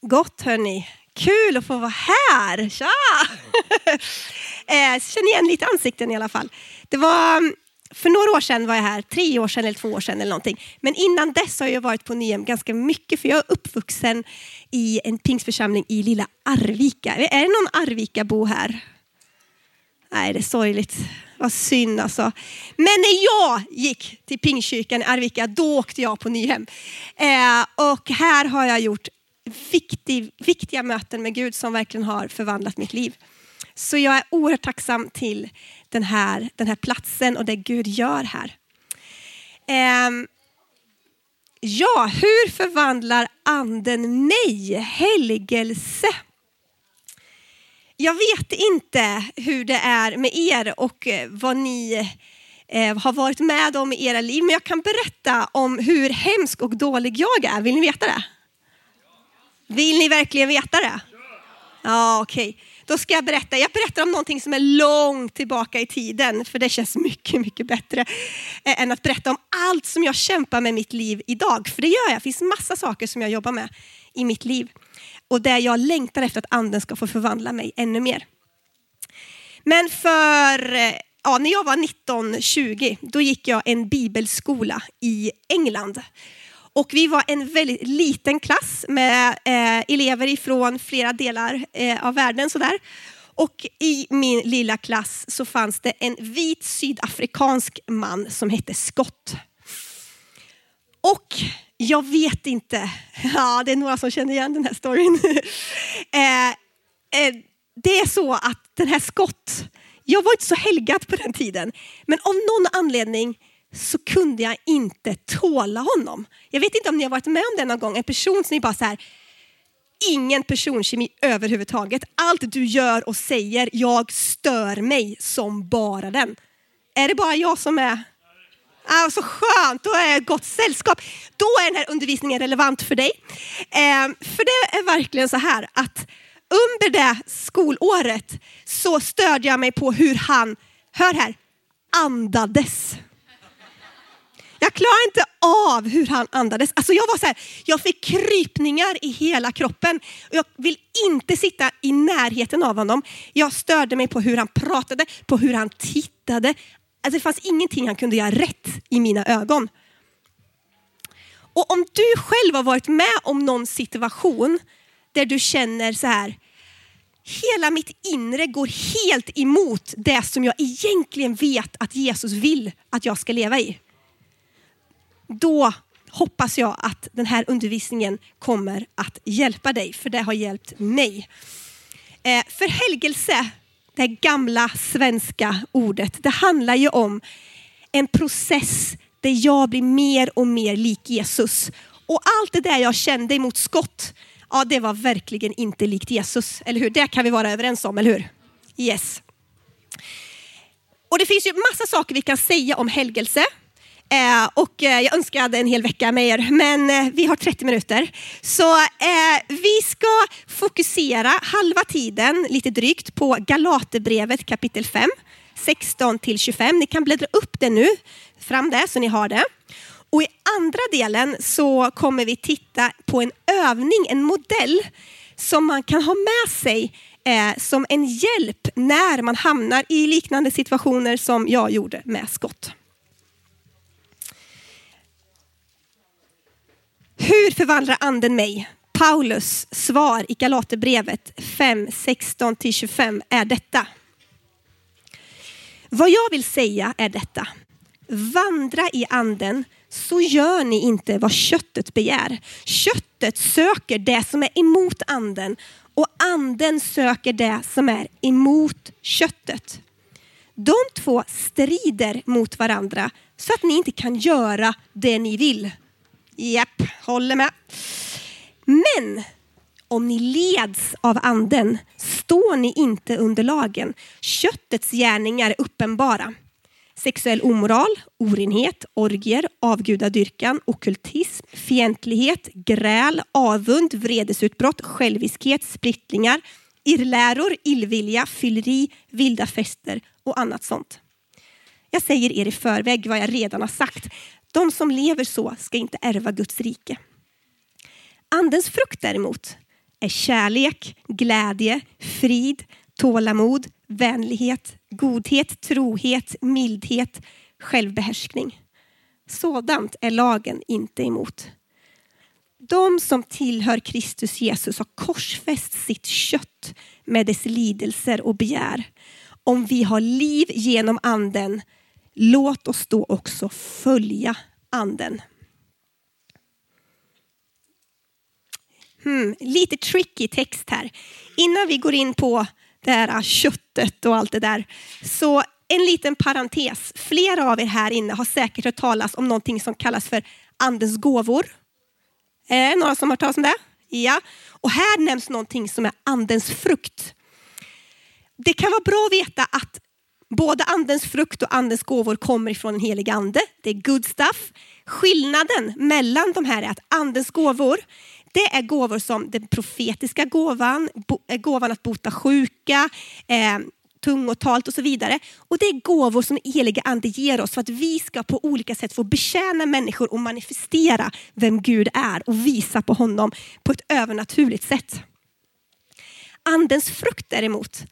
Gott hörni. Kul att få vara här. Tja! eh, känner igen lite ansikten i alla fall. Det var, mm, för några år sedan var jag här, tre år sedan eller två år sedan eller någonting. Men innan dess har jag varit på Nyhem ganska mycket för jag är uppvuxen i en pingstförsamling i lilla Arvika. Är det någon Arvika-bo här? Nej, det är sorgligt. Vad synd alltså. Men när jag gick till Pingstkyrkan i Arvika, då åkte jag på Nyhem. Eh, och här har jag gjort viktig, viktiga möten med Gud som verkligen har förvandlat mitt liv. Så jag är oerhört tacksam till den här, den här platsen och det Gud gör här. Um, ja, hur förvandlar anden mig? Helgelse. Jag vet inte hur det är med er och eh, vad ni eh, har varit med om i era liv, men jag kan berätta om hur hemsk och dålig jag är. Vill ni veta det? Vill ni verkligen veta det? Ja, okej. Okay. Då ska jag berätta. Jag berättar om någonting som är långt tillbaka i tiden, för det känns mycket, mycket bättre eh, än att berätta om allt som jag kämpar med i mitt liv idag. För det gör jag. Det finns massa saker som jag jobbar med i mitt liv och där jag längtar efter att anden ska få förvandla mig ännu mer. Men för, eh, ja, när jag var 19-20, då gick jag en bibelskola i England. Och vi var en väldigt liten klass med eh, elever ifrån flera delar eh, av världen. Sådär. Och i min lilla klass så fanns det en vit sydafrikansk man som hette Scott. Och jag vet inte, ja det är några som känner igen den här storyn. eh, eh, det är så att den här Scott, jag var inte så helgad på den tiden, men av någon anledning så kunde jag inte tåla honom. Jag vet inte om ni har varit med om det någon gång, en person som ni bara så här, ingen personkemi överhuvudtaget. Allt du gör och säger, jag stör mig som bara den. Är det bara jag som är Ah, så skönt, då är jag ett gott sällskap. Då är den här undervisningen relevant för dig. Eh, för det är verkligen så här att under det skolåret så stödde jag mig på hur han, hör här, andades. Jag klarade inte av hur han andades. Alltså jag var så här, jag fick krypningar i hela kroppen. Jag vill inte sitta i närheten av honom. Jag störde mig på hur han pratade, på hur han tittade. Alltså det fanns ingenting han kunde göra rätt i mina ögon. Och om du själv har varit med om någon situation där du känner så här, hela mitt inre går helt emot det som jag egentligen vet att Jesus vill att jag ska leva i. Då hoppas jag att den här undervisningen kommer att hjälpa dig, för det har hjälpt mig. Eh, för helgelse det gamla svenska ordet. Det handlar ju om en process där jag blir mer och mer lik Jesus. Och allt det där jag kände emot skott, ja det var verkligen inte likt Jesus. Eller hur? Det kan vi vara överens om, eller hur? Yes. Och det finns ju massa saker vi kan säga om helgelse. Eh, och eh, jag önskar jag hade en hel vecka med er, men eh, vi har 30 minuter. Så eh, vi ska fokusera halva tiden, lite drygt, på Galaterbrevet kapitel 5, 16 till 25. Ni kan bläddra upp det nu, fram det så ni har det. Och i andra delen så kommer vi titta på en övning, en modell som man kan ha med sig eh, som en hjälp när man hamnar i liknande situationer som jag gjorde med skott. Hur förvandlar anden mig? Paulus svar i Galaterbrevet 5, 16-25 är detta. Vad jag vill säga är detta. Vandra i anden så gör ni inte vad köttet begär. Köttet söker det som är emot anden och anden söker det som är emot köttet. De två strider mot varandra så att ni inte kan göra det ni vill. Japp, håller med. Men om ni leds av anden står ni inte under lagen. Köttets gärningar är uppenbara. Sexuell omoral, orenhet, orgier, avgudadyrkan, okultism, fientlighet, gräl, avund, vredesutbrott, själviskhet, splittringar, irrläror, illvilja, fylleri, vilda fester och annat sånt. Jag säger er i förväg vad jag redan har sagt. De som lever så ska inte ärva Guds rike. Andens frukt däremot är kärlek, glädje, frid, tålamod, vänlighet, godhet, trohet, mildhet, självbehärskning. Sådant är lagen inte emot. De som tillhör Kristus Jesus har korsfäst sitt kött med dess lidelser och begär. Om vi har liv genom anden, låt oss då också följa anden. Hmm, lite tricky text här. Innan vi går in på det här köttet och allt det där. Så en liten parentes. Flera av er här inne har säkert hört talas om någonting som kallas för andens gåvor. Är det några som har hört talas om det? Ja. Och här nämns någonting som är andens frukt. Det kan vara bra att veta att både andens frukt och andens gåvor kommer ifrån den helige ande. Det är good stuff. Skillnaden mellan de här är att andens gåvor, det är gåvor som den profetiska gåvan, eh, gåvan att bota sjuka, eh, tungotalet och så vidare. Och det är gåvor som den helige ande ger oss för att vi ska på olika sätt få betjäna människor och manifestera vem Gud är och visa på honom på ett övernaturligt sätt. Andens frukt däremot,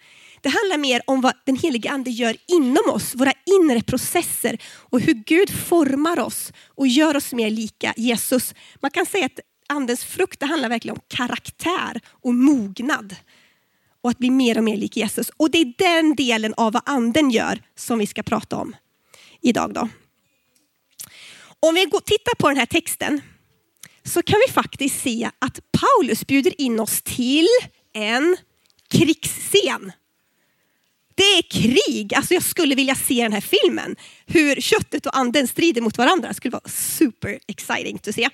det handlar mer om vad den helige ande gör inom oss, våra inre processer och hur Gud formar oss och gör oss mer lika Jesus. Man kan säga att andens frukt det handlar verkligen om karaktär och mognad. Och att bli mer och mer lik Jesus. Och det är den delen av vad anden gör som vi ska prata om idag. Då. Om vi tittar på den här texten så kan vi faktiskt se att Paulus bjuder in oss till en krigsscen. Det är krig. Alltså jag skulle vilja se den här filmen. Hur köttet och anden strider mot varandra. Det skulle vara super exciting att se.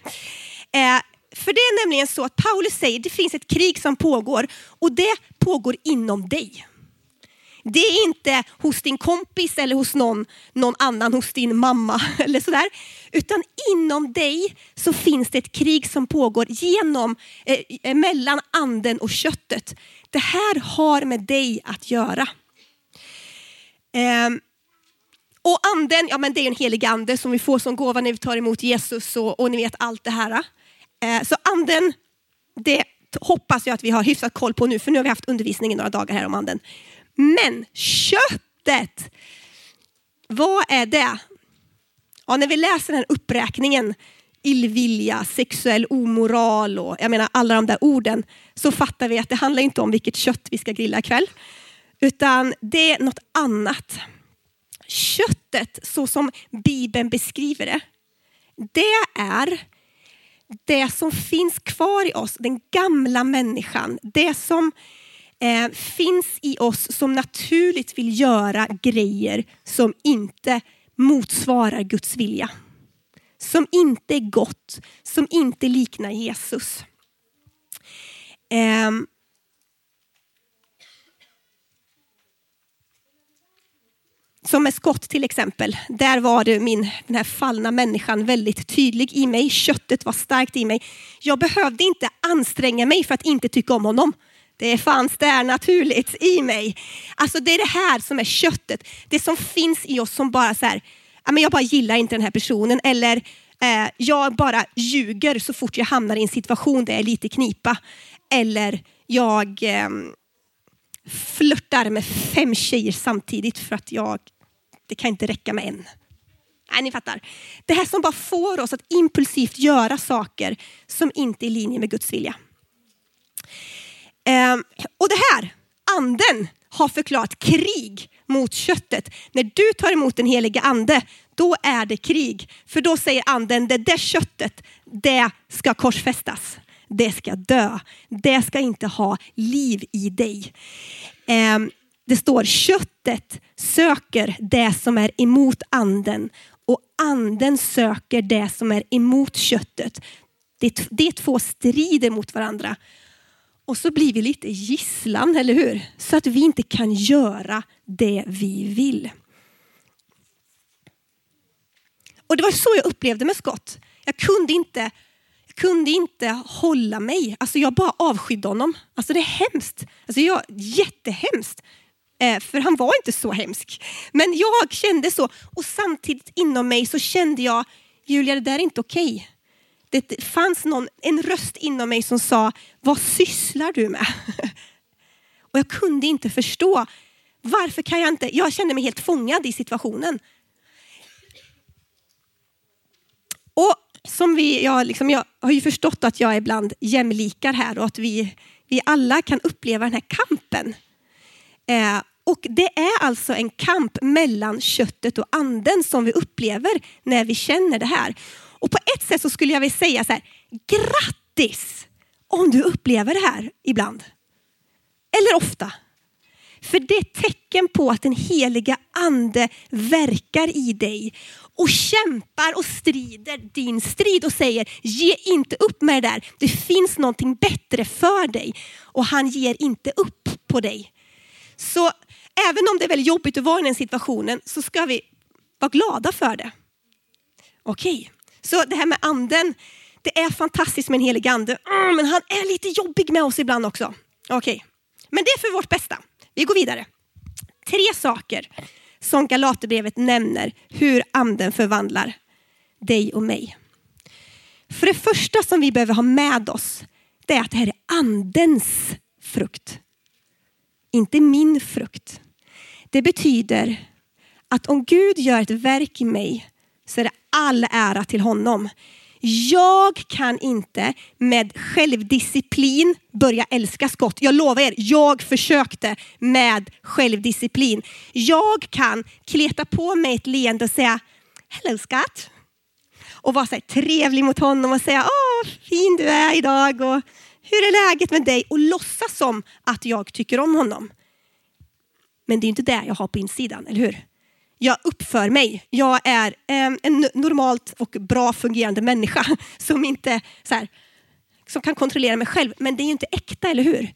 Eh, för det är nämligen så att Paulus säger att det finns ett krig som pågår och det pågår inom dig. Det är inte hos din kompis eller hos någon, någon annan, hos din mamma eller sådär. Utan inom dig så finns det ett krig som pågår genom, eh, mellan anden och köttet. Det här har med dig att göra. Eh, och anden, ja men det är en helig ande som vi får som gåva när vi tar emot Jesus och, och ni vet allt det här. Eh, så anden, det hoppas jag att vi har hyfsat koll på nu, för nu har vi haft undervisning i några dagar här om anden. Men köttet, vad är det? Ja, när vi läser den här uppräkningen, illvilja, sexuell omoral och jag menar alla de där orden, så fattar vi att det handlar inte om vilket kött vi ska grilla ikväll, utan det är något annat. Köttet, så som Bibeln beskriver det, det är det som finns kvar i oss, den gamla människan, det som eh, finns i oss som naturligt vill göra grejer som inte motsvarar Guds vilja. Som inte är gott, som inte liknar Jesus. Eh, Som med skott till exempel, där var det min, den här fallna människan väldigt tydlig i mig. Köttet var starkt i mig. Jag behövde inte anstränga mig för att inte tycka om honom. Det fanns där naturligt i mig. Alltså det är det här som är köttet. Det som finns i oss som bara så här, jag bara gillar inte den här personen. Eller eh, jag bara ljuger så fort jag hamnar i en situation där jag är lite knipa. Eller jag ehm, flörtar med fem tjejer samtidigt för att jag, det kan inte räcka med en. Nej, ni fattar. Det här som bara får oss att impulsivt göra saker som inte är i linje med Guds vilja. Ehm, och det här, anden har förklarat krig mot köttet. När du tar emot den helige ande, då är det krig. För då säger anden, det där köttet, det ska korsfästas det ska dö. Det ska inte ha liv i dig. Ehm, det står köttet söker det som är emot anden och anden söker det som är emot köttet. Det, det två strider mot varandra. Och så blir vi lite gisslan, eller hur? Så att vi inte kan göra det vi vill. Och det var så jag upplevde med skott. Jag kunde inte kunde inte hålla mig. Alltså jag bara avskydde honom. Alltså det är hemskt. Alltså jag, jättehemskt. Eh, för han var inte så hemsk. Men jag kände så. Och samtidigt inom mig så kände jag, Julia det där är inte okej. Okay. det fanns någon, en röst inom mig som sa, vad sysslar du med? Och jag kunde inte förstå, varför kan jag inte, jag kände mig helt fångad i situationen. Och som vi, jag, liksom, jag har ju förstått att jag är bland jämlikar här och att vi, vi alla kan uppleva den här kampen. Eh, och det är alltså en kamp mellan köttet och anden som vi upplever när vi känner det här. Och på ett sätt så skulle jag vilja säga så här, grattis om du upplever det här ibland. Eller ofta. För det är ett tecken på att den heliga ande verkar i dig och kämpar och strider din strid och säger ge inte upp med det där. Det finns någonting bättre för dig och han ger inte upp på dig. Så även om det är väldigt jobbigt att vara i den situationen så ska vi vara glada för det. Okej, okay. så det här med anden, det är fantastiskt med en helig ande, mm, men han är lite jobbig med oss ibland också. Okej, okay. men det är för vårt bästa. Vi går vidare. Tre saker som Galaterbrevet nämner hur anden förvandlar dig och mig. För det första som vi behöver ha med oss, det är att det här är andens frukt. Inte min frukt. Det betyder att om Gud gör ett verk i mig så är det all ära till honom. Jag kan inte med självdisciplin börja älska skott. Jag lovar er, jag försökte med självdisciplin. Jag kan kleta på mig ett leende och säga Hello Scott. Och vara så trevlig mot honom och säga Åh, fin du är idag och hur är läget med dig? Och låtsas som att jag tycker om honom. Men det är inte det jag har på insidan, eller hur? jag uppför mig. Jag är ehm, en normalt och bra fungerande människa som, inte, så här, som kan kontrollera mig själv. Men det är ju inte äkta, eller hur?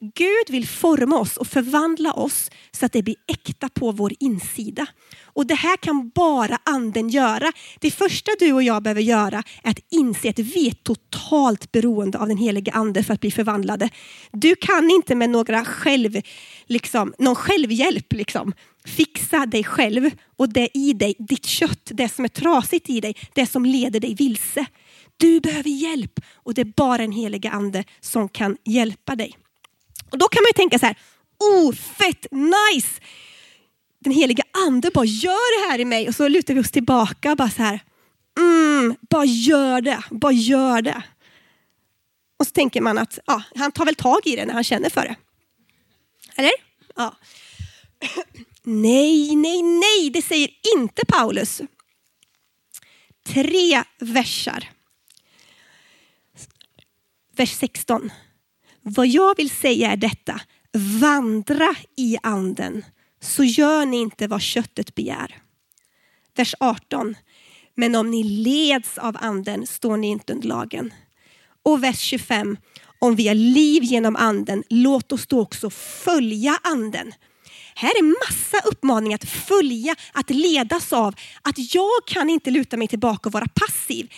Gud vill forma oss och förvandla oss så att det blir äkta på vår insida. Och Det här kan bara anden göra. Det första du och jag behöver göra är att inse att vi är totalt beroende av den helige ande för att bli förvandlade. Du kan inte med några själv, liksom, någon självhjälp liksom, fixa dig själv och det i dig, ditt kött, det som är trasigt i dig, det som leder dig vilse. Du behöver hjälp och det är bara den heliga ande som kan hjälpa dig. Och Då kan man ju tänka så här, oh fett nice! Den heliga ande bara gör det här i mig och så lutar vi oss tillbaka och bara så här, mm, bara gör det, bara gör det. Och så tänker man att ja, han tar väl tag i det när han känner för det. Eller? Ja. Nej, nej, nej, det säger inte Paulus. Tre versar. Vers 16. Vad jag vill säga är detta, vandra i anden så gör ni inte vad köttet begär. Vers 18. Men om ni leds av anden står ni inte under lagen. Och vers 25. Om vi har liv genom anden, låt oss då också följa anden. Här är massa uppmaningar att följa, att ledas av. Att jag kan inte luta mig tillbaka och vara passiv.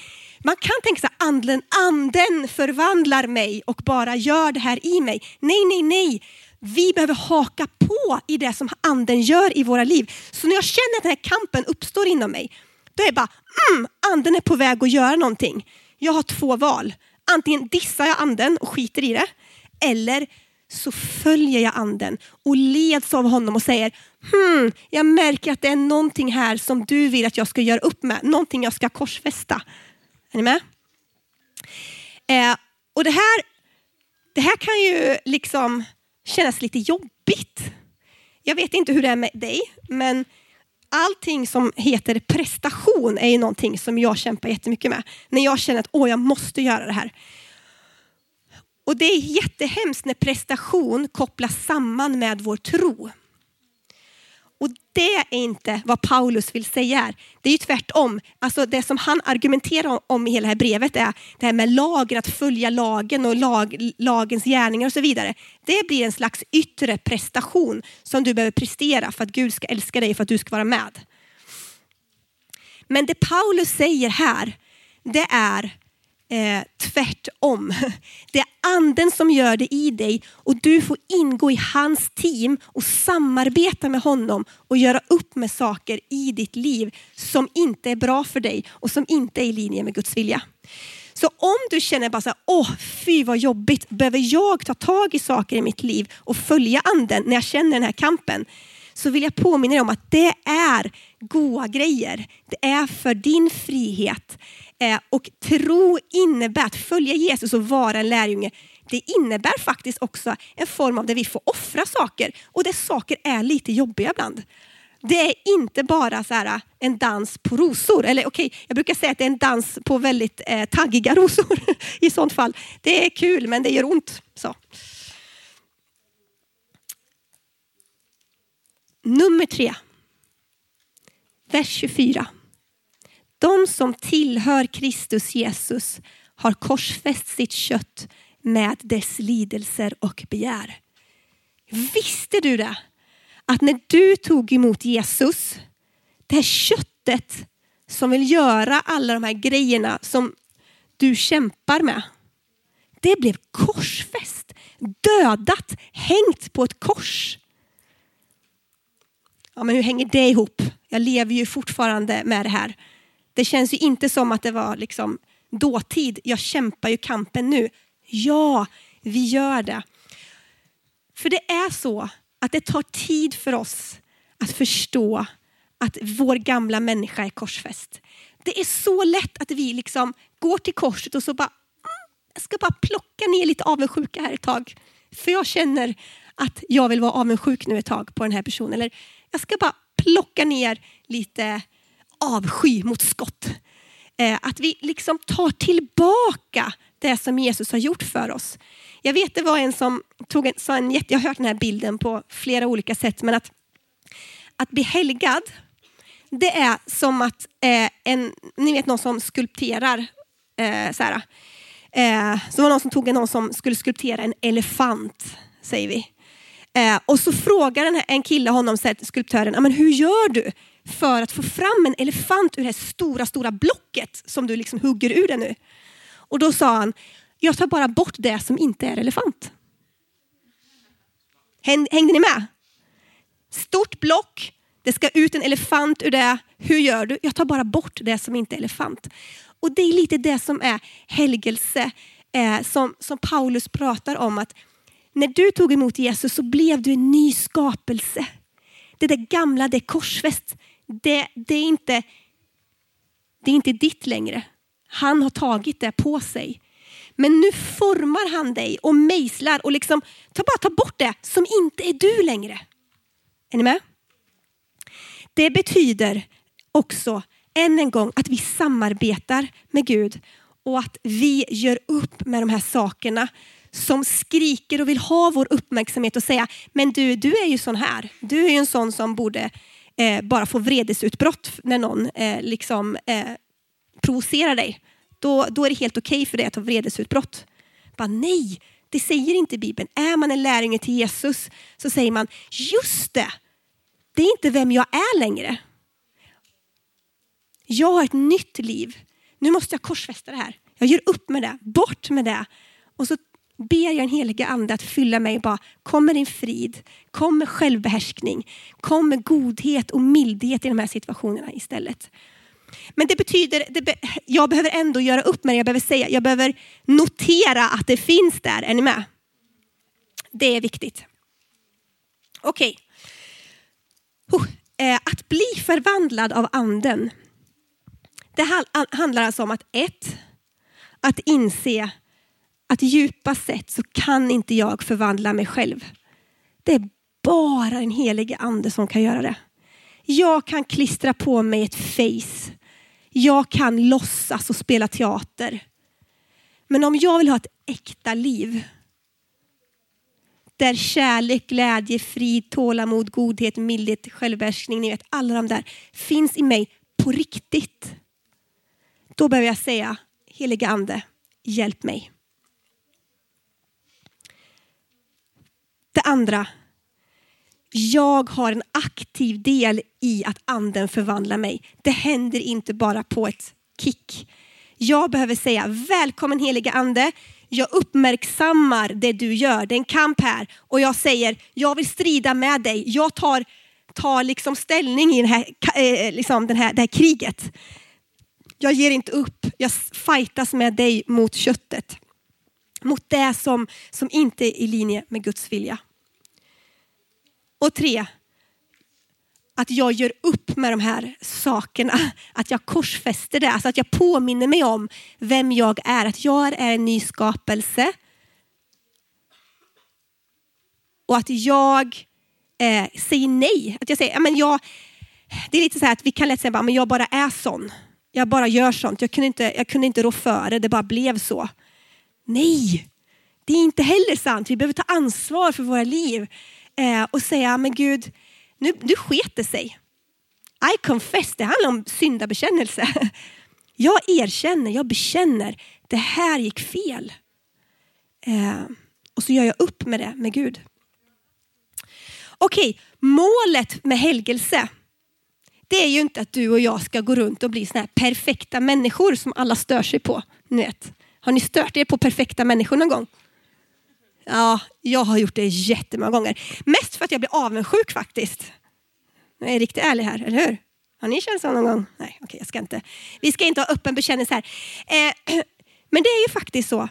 Man kan tänka sig anden, anden förvandlar mig och bara gör det här i mig. Nej, nej, nej. Vi behöver haka på i det som anden gör i våra liv. Så när jag känner att den här kampen uppstår inom mig, då är det bara, mm, anden är på väg att göra någonting. Jag har två val. Antingen dissar jag anden och skiter i det, eller så följer jag anden och leds av honom och säger, hmm, jag märker att det är någonting här som du vill att jag ska göra upp med, någonting jag ska korsfästa. Är ni med? Eh, och det här, det här kan ju liksom kännas lite jobbigt. Jag vet inte hur det är med dig, men allting som heter prestation är ju någonting som jag kämpar jättemycket med. När jag känner att Åh, jag måste göra det här. Och det är jättehemskt när prestation kopplas samman med vår tro. Och det är inte vad Paulus vill säga här. Det är ju tvärtom. Alltså det som han argumenterar om i hela det här brevet är det här med lagen, att följa lagen och lag, lagens gärningar och så vidare. Det blir en slags yttre prestation som du behöver prestera för att Gud ska älska dig, för att du ska vara med. Men det Paulus säger här, det är eh, tvärtom. Det är anden som gör det i dig och du får ingå i hans team och samarbeta med honom och göra upp med saker i ditt liv som inte är bra för dig och som inte är i linje med Guds vilja. Så om du känner bara så här, åh fy vad jobbigt, behöver jag ta tag i saker i mitt liv och följa anden när jag känner den här kampen? Så vill jag påminna dig om att det är goda grejer. Det är för din frihet. Eh, och tro innebär att följa Jesus och vara en lärjunge. Det innebär faktiskt också en form av där vi får offra saker och där saker är lite jobbiga ibland. Det är inte bara så här, eh, en dans på rosor. Eller okej, okay, jag brukar säga att det är en dans på väldigt eh, taggiga rosor i sånt fall. Det är kul men det gör ont. Så. Nummer tre. Vers 24. De som tillhör Kristus Jesus har korsfäst sitt kött med dess lidelser och begär. Visste du det? Att när du tog emot Jesus, det här köttet som vill göra alla de här grejerna som du kämpar med. Det blev korsfäst, dödat, hängt på ett kors. Ja, men hur hänger det ihop? Jag lever ju fortfarande med det här. Det känns ju inte som att det var liksom dåtid. Jag kämpar ju kampen nu. Ja, vi gör det. För det är så att det tar tid för oss att förstå att vår gamla människa är korsfäst. Det är så lätt att vi liksom går till korset och så bara, mm, jag ska bara plocka ner lite avundsjuka här ett tag. För jag känner att jag vill vara avundsjuk nu ett tag på den här personen. Eller jag ska bara plocka ner lite avsky mot skott. Eh, att vi liksom tar tillbaka det som Jesus har gjort för oss. Jag vet det var en som tog en, sa en jag har hört den här bilden på flera olika sätt, men att, att bli helgad, det är som att eh, en, ni vet någon som skulpterar, eh, så här, eh, så var någon som tog en, någon som skulle skulptera en elefant, säger vi. Eh, och så frågar en, en kille honom, skulptören, men hur gör du för att få fram en elefant ur det här stora, stora blocket som du liksom hugger ur det nu? Och då sa han, jag tar bara bort det som inte är elefant. Hängde ni med? Stort block, det ska ut en elefant ur det. Hur gör du? Jag tar bara bort det som inte är elefant. Och det är lite det som är helgelse, eh, som, som Paulus pratar om. att När du tog emot Jesus så blev du en ny skapelse. Det där gamla, det är korsfäst. Det, det, är inte, det är inte ditt längre. Han har tagit det på sig. Men nu formar han dig och mejslar och liksom, ta bara ta bort det som inte är du längre. Är ni med? Det betyder också, än en gång, att vi samarbetar med Gud och att vi gör upp med de här sakerna som skriker och vill ha vår uppmärksamhet och säga, men du, du är ju sån här. Du är ju en sån som borde eh, bara få vredesutbrott när någon eh, liksom, eh, provocerar dig då, då är det helt okej okay för dig att ha vredesutbrott. Bara, nej, det säger inte Bibeln. Är man en lärjunge till Jesus så säger man, just det, det är inte vem jag är längre. Jag har ett nytt liv. Nu måste jag korsfästa det här. Jag gör upp med det, bort med det. Och så ber jag den helige ande att fylla mig. Bara, kom med din frid, kom med självbehärskning, kom med godhet och mildhet i de här situationerna istället. Men det betyder, det jag behöver ändå göra upp med det. Jag behöver säga, jag behöver notera att det finns där. Är ni med? Det är viktigt. Okej. Okay. Eh, att bli förvandlad av anden. Det handlar alltså om att ett, att inse att djupast sett så kan inte jag förvandla mig själv. Det är bara den helige ande som kan göra det. Jag kan klistra på mig ett face jag kan låtsas och spela teater. Men om jag vill ha ett äkta liv där kärlek, glädje, frid, tålamod, godhet, mildhet, självbehärskning, ni vet alla de där finns i mig på riktigt. Då behöver jag säga, heliga ande, hjälp mig. Det andra, jag har en aktiv del i att anden förvandlar mig. Det händer inte bara på ett kick. Jag behöver säga välkommen heliga ande. Jag uppmärksammar det du gör. Det är en kamp här. Och jag säger, jag vill strida med dig. Jag tar, tar liksom ställning i den här, eh, eh, liksom den här, det här kriget. Jag ger inte upp. Jag fightas med dig mot köttet. Mot det som, som inte är i linje med Guds vilja. Och tre, att jag gör upp med de här sakerna. Att jag korsfäster det, alltså att jag påminner mig om vem jag är. Att jag är en ny skapelse. Och att jag eh, säger nej. Att jag säger, men jag, det är lite så här att vi kan lätt säga att jag bara är sån. Jag bara gör sånt. Jag kunde inte, jag kunde inte rå för det, det bara blev så. Nej, det är inte heller sant. Vi behöver ta ansvar för våra liv Eh, och säga, men Gud, nu, nu sket det sig. I confess, det handlar om syndabekännelse. Jag erkänner, jag bekänner, det här gick fel. Eh, och så gör jag upp med det med Gud. Okej, målet med helgelse, det är ju inte att du och jag ska gå runt och bli såna här perfekta människor som alla stör sig på. Ni vet. Har ni stört er på perfekta människor någon gång? Ja, jag har gjort det jättemånga gånger. Mest för att jag blir avundsjuk faktiskt. Jag är riktigt ärlig här, eller hur? Har ni känt så någon gång? Nej, okej, okay, jag ska inte. Vi ska inte ha öppen bekännelse här. Eh, men det är ju faktiskt så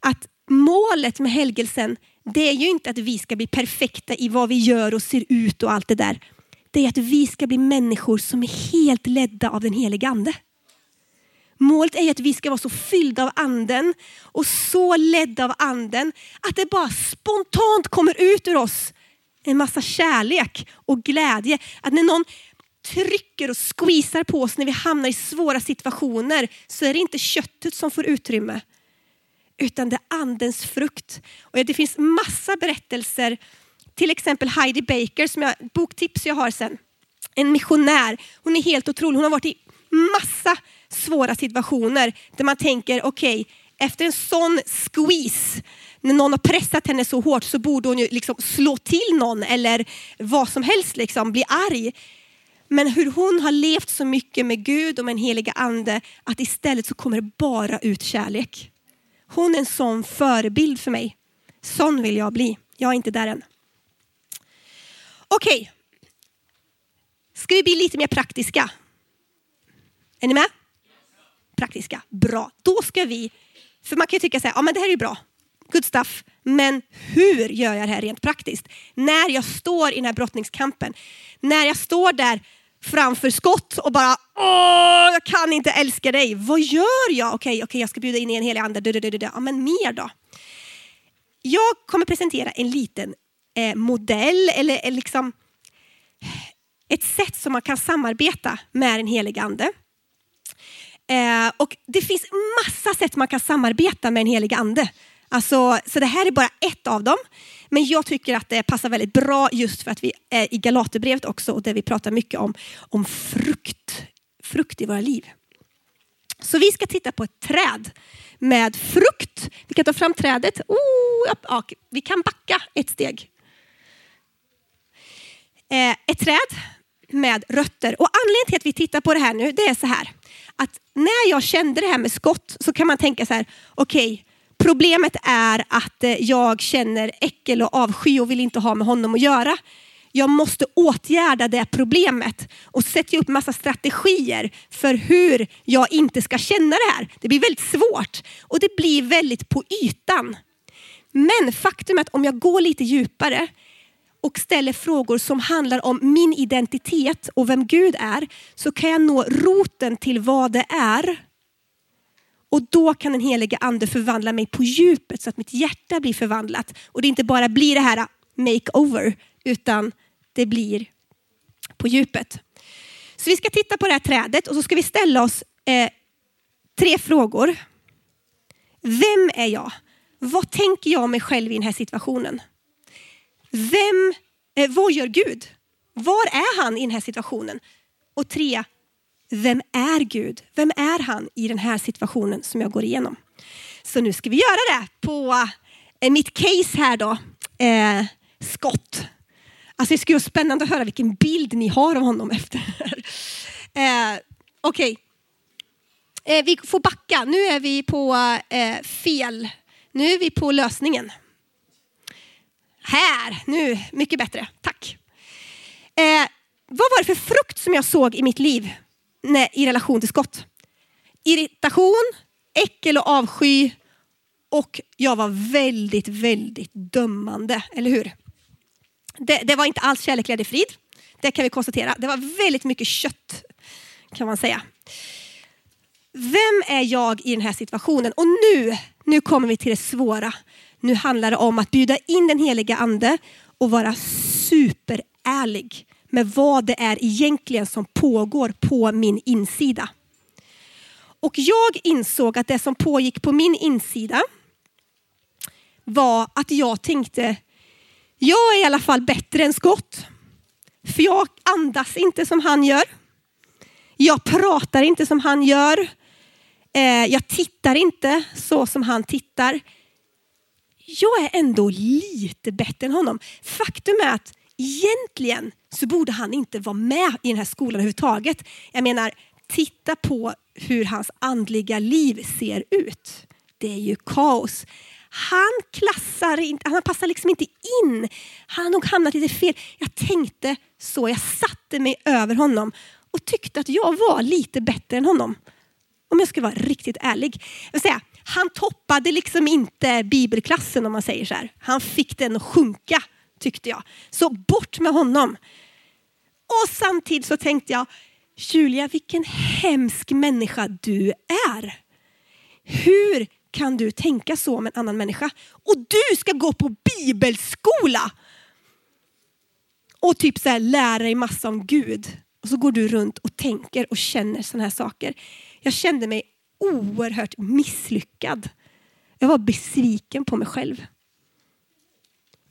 att målet med helgelsen, det är ju inte att vi ska bli perfekta i vad vi gör och ser ut och allt det där. Det är att vi ska bli människor som är helt ledda av den helige ande. Målet är att vi ska vara så fyllda av anden och så ledda av anden att det bara spontant kommer ut ur oss en massa kärlek och glädje. Att när någon trycker och squeezar på oss när vi hamnar i svåra situationer så är det inte köttet som får utrymme utan det är andens frukt. Och det finns massa berättelser, till exempel Heidi Baker, som jag, boktips jag har sen. En missionär, hon är helt otrolig. Hon har varit i massa svåra situationer där man tänker, okej, okay, efter en sån squeeze, när någon har pressat henne så hårt så borde hon ju liksom slå till någon eller vad som helst, liksom, bli arg. Men hur hon har levt så mycket med Gud och med en heliga ande att istället så kommer det bara ut kärlek. Hon är en sån förebild för mig. Sån vill jag bli. Jag är inte där än. Okej. Okay. Ska vi bli lite mer praktiska? Är ni med? Praktiska. Bra. Då ska vi, för man kan ju tycka så här, ja men det här är ju bra. Good stuff. Men hur gör jag det här rent praktiskt? När jag står i den här brottningskampen. När jag står där framför skott och bara Åh, jag kan inte älska dig. Vad gör jag? Okej, okay, okay, jag ska bjuda in en helig ande. Ja, men mer då? Jag kommer presentera en liten eh, modell eller, eller liksom ett sätt som man kan samarbeta med en helig ande. Eh, och det finns massa sätt man kan samarbeta med en helig ande. Alltså, så det här är bara ett av dem. Men jag tycker att det passar väldigt bra just för att vi är i Galaterbrevet också och där vi pratar mycket om, om frukt, frukt i våra liv. Så vi ska titta på ett träd med frukt. Vi kan ta fram trädet. Oh, ja, vi kan backa ett steg. Eh, ett träd med rötter. Och anledningen till att vi tittar på det här nu, det är så här. Att när jag kände det här med skott så kan man tänka så här, okej, okay, Problemet är att eh, jag känner äckel och avsky och vill inte ha med honom att göra. Jag måste åtgärda det problemet och sätta upp massa strategier för hur jag inte ska känna det här. Det blir väldigt svårt och det blir väldigt på ytan. Men faktum är att om jag går lite djupare och ställer frågor som handlar om min identitet och vem Gud är så kan jag nå roten till vad det är och då kan den helige ande förvandla mig på djupet så att mitt hjärta blir förvandlat. Och det inte bara blir det här makeover utan det blir på djupet. Så vi ska titta på det här trädet och så ska vi ställa oss eh, tre frågor. Vem är jag? Vad tänker jag om mig själv i den här situationen? Vem, eh, vad gör Gud? Var är han i den här situationen? Och tre, vem är Gud? Vem är han i den här situationen som jag går igenom? Så nu ska vi göra det på eh, mitt case här då, eh, Scott. Alltså det skulle vara spännande att höra vilken bild ni har av honom efter. eh, Okej. Okay. Eh, vi får backa. Nu är vi på eh, fel. Nu är vi på lösningen. Här, nu, mycket bättre. Tack. Eh, vad var det för frukt som jag såg i mitt liv när, i relation till skott? Irritation, äckel och avsky och jag var väldigt, väldigt dömande, eller hur? Det, det var inte alls kärlek, glädje, frid. Det kan vi konstatera. Det var väldigt mycket kött kan man säga. Vem är jag i den här situationen? Och nu, nu kommer vi till det svåra. Nu handlar det om att bjuda in den heliga ande och vara superärlig med vad det är egentligen som pågår på min insida. Och jag insåg att det som pågick på min insida var att jag tänkte, jag är i alla fall bättre än Scott. För jag andas inte som han gör. Jag pratar inte som han gör. Eh, jag tittar inte så som han tittar. Jag är ändå lite bättre än honom. Faktum är att egentligen så borde han inte vara med i den här skolan överhuvudtaget. Jag menar, titta på hur hans andliga liv ser ut. Det är ju kaos. Han klassar inte, han passar liksom inte in. Han har nog hamnat lite fel. Jag tänkte så, jag satte mig över honom och tyckte att jag var lite bättre än honom. Om jag ska vara riktigt ärlig. Jag säga, han toppade liksom inte bibelklassen om man säger så här. Han fick den att sjunka tyckte jag. Så bort med honom. Och samtidigt så tänkte jag, Julia vilken hemsk människa du är. Hur kan du tänka så om en annan människa? Och du ska gå på bibelskola! Och typ så här, lära dig massa om Gud. Och så går du runt och tänker och känner sådana här saker. Jag kände mig oerhört misslyckad. Jag var besviken på mig själv.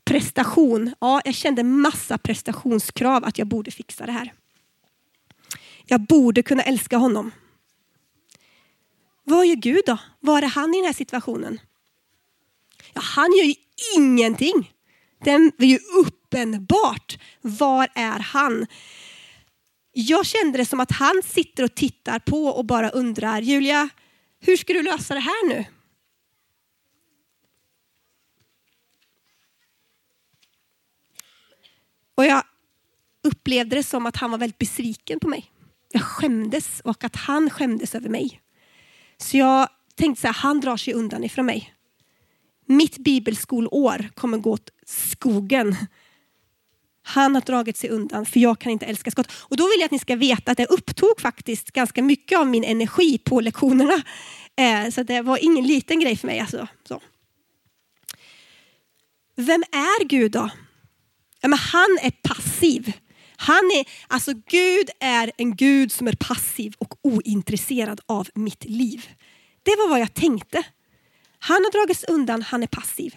Prestation. Ja, jag kände massa prestationskrav att jag borde fixa det här. Jag borde kunna älska honom. Vad gör Gud då? Var är han i den här situationen? Ja, han gör ju ingenting. Det är ju uppenbart. Var är han? Jag kände det som att han sitter och tittar på och bara undrar, Julia, hur ska du lösa det här nu? Och jag upplevde det som att han var väldigt besviken på mig. Jag skämdes och att han skämdes över mig. Så jag tänkte så här, han drar sig undan ifrån mig. Mitt bibelskolår kommer gå åt skogen. Han har dragit sig undan för jag kan inte älska skott. Och då vill jag att ni ska veta att det upptog faktiskt ganska mycket av min energi på lektionerna. Eh, så det var ingen liten grej för mig. Alltså. Så. Vem är Gud då? Ja, men han är passiv. Han är, alltså Gud är en Gud som är passiv och ointresserad av mitt liv. Det var vad jag tänkte. Han har dragits undan, han är passiv.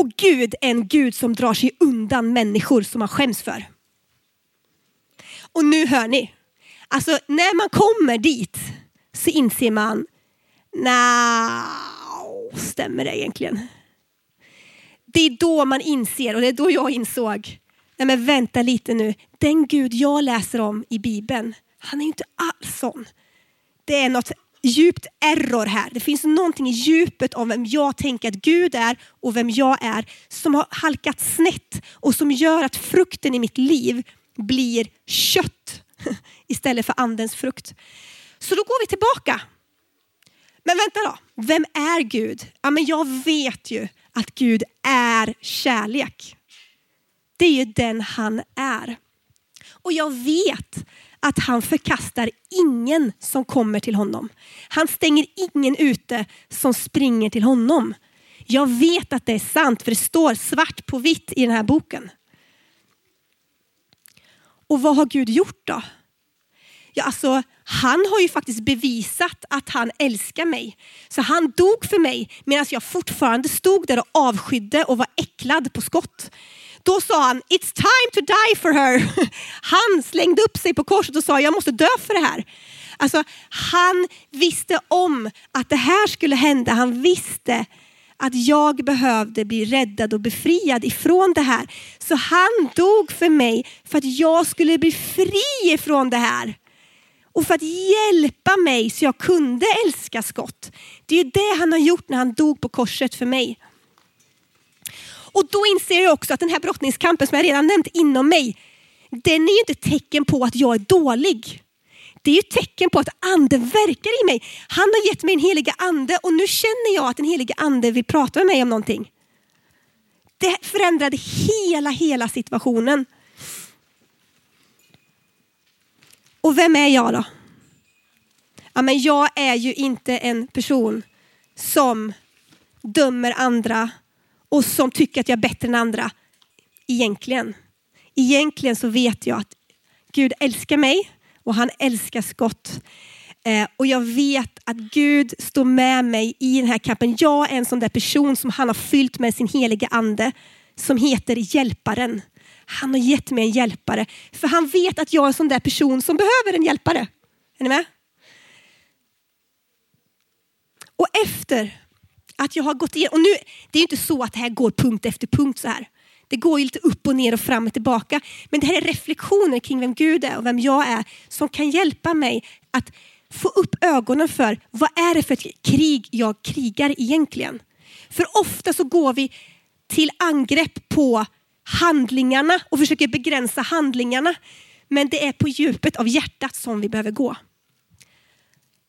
Och Gud är en Gud som drar sig undan människor som man skäms för. Och nu hör ni, alltså när man kommer dit så inser man, nej, stämmer det egentligen? Det är då man inser, och det är då jag insåg, nej men vänta lite nu, den Gud jag läser om i Bibeln, han är inte alls sån. Det är något djupt error här. Det finns någonting i djupet om vem jag tänker att Gud är och vem jag är som har halkat snett och som gör att frukten i mitt liv blir kött istället för andens frukt. Så då går vi tillbaka. Men vänta då, vem är Gud? Ja, men jag vet ju att Gud är kärlek. Det är ju den han är. Och jag vet att han förkastar ingen som kommer till honom. Han stänger ingen ute som springer till honom. Jag vet att det är sant för det står svart på vitt i den här boken. Och vad har Gud gjort då? Ja, alltså, han har ju faktiskt bevisat att han älskar mig. Så han dog för mig medan jag fortfarande stod där och avskydde och var äcklad på skott. Då sa han, it's time to die for her. Han slängde upp sig på korset och sa, jag måste dö för det här. Alltså, han visste om att det här skulle hända. Han visste att jag behövde bli räddad och befriad ifrån det här. Så han dog för mig för att jag skulle bli fri ifrån det här. och för att hjälpa mig så jag kunde älska skott. Det är det han har gjort när han dog på korset för mig. Och då inser jag också att den här brottningskampen som jag redan nämnt inom mig, den är ju inte tecken på att jag är dålig. Det är ju tecken på att anden verkar i mig. Han har gett mig en heliga ande och nu känner jag att den heliga ande vill prata med mig om någonting. Det förändrade hela, hela situationen. Och vem är jag då? Ja, men jag är ju inte en person som dömer andra och som tycker att jag är bättre än andra. Egentligen. Egentligen så vet jag att Gud älskar mig och han älskar skott. Eh, och jag vet att Gud står med mig i den här kampen. Jag är en sån där person som han har fyllt med sin heliga ande som heter hjälparen. Han har gett mig en hjälpare. För han vet att jag är en sån där person som behöver en hjälpare. Är ni med? Och efter att jag har gått igenom, och nu, det är ju inte så att det här går punkt efter punkt så här. Det går ju lite upp och ner och fram och tillbaka. Men det här är reflektioner kring vem Gud är och vem jag är som kan hjälpa mig att få upp ögonen för vad är det för ett krig jag krigar egentligen. För ofta så går vi till angrepp på handlingarna och försöker begränsa handlingarna. Men det är på djupet av hjärtat som vi behöver gå.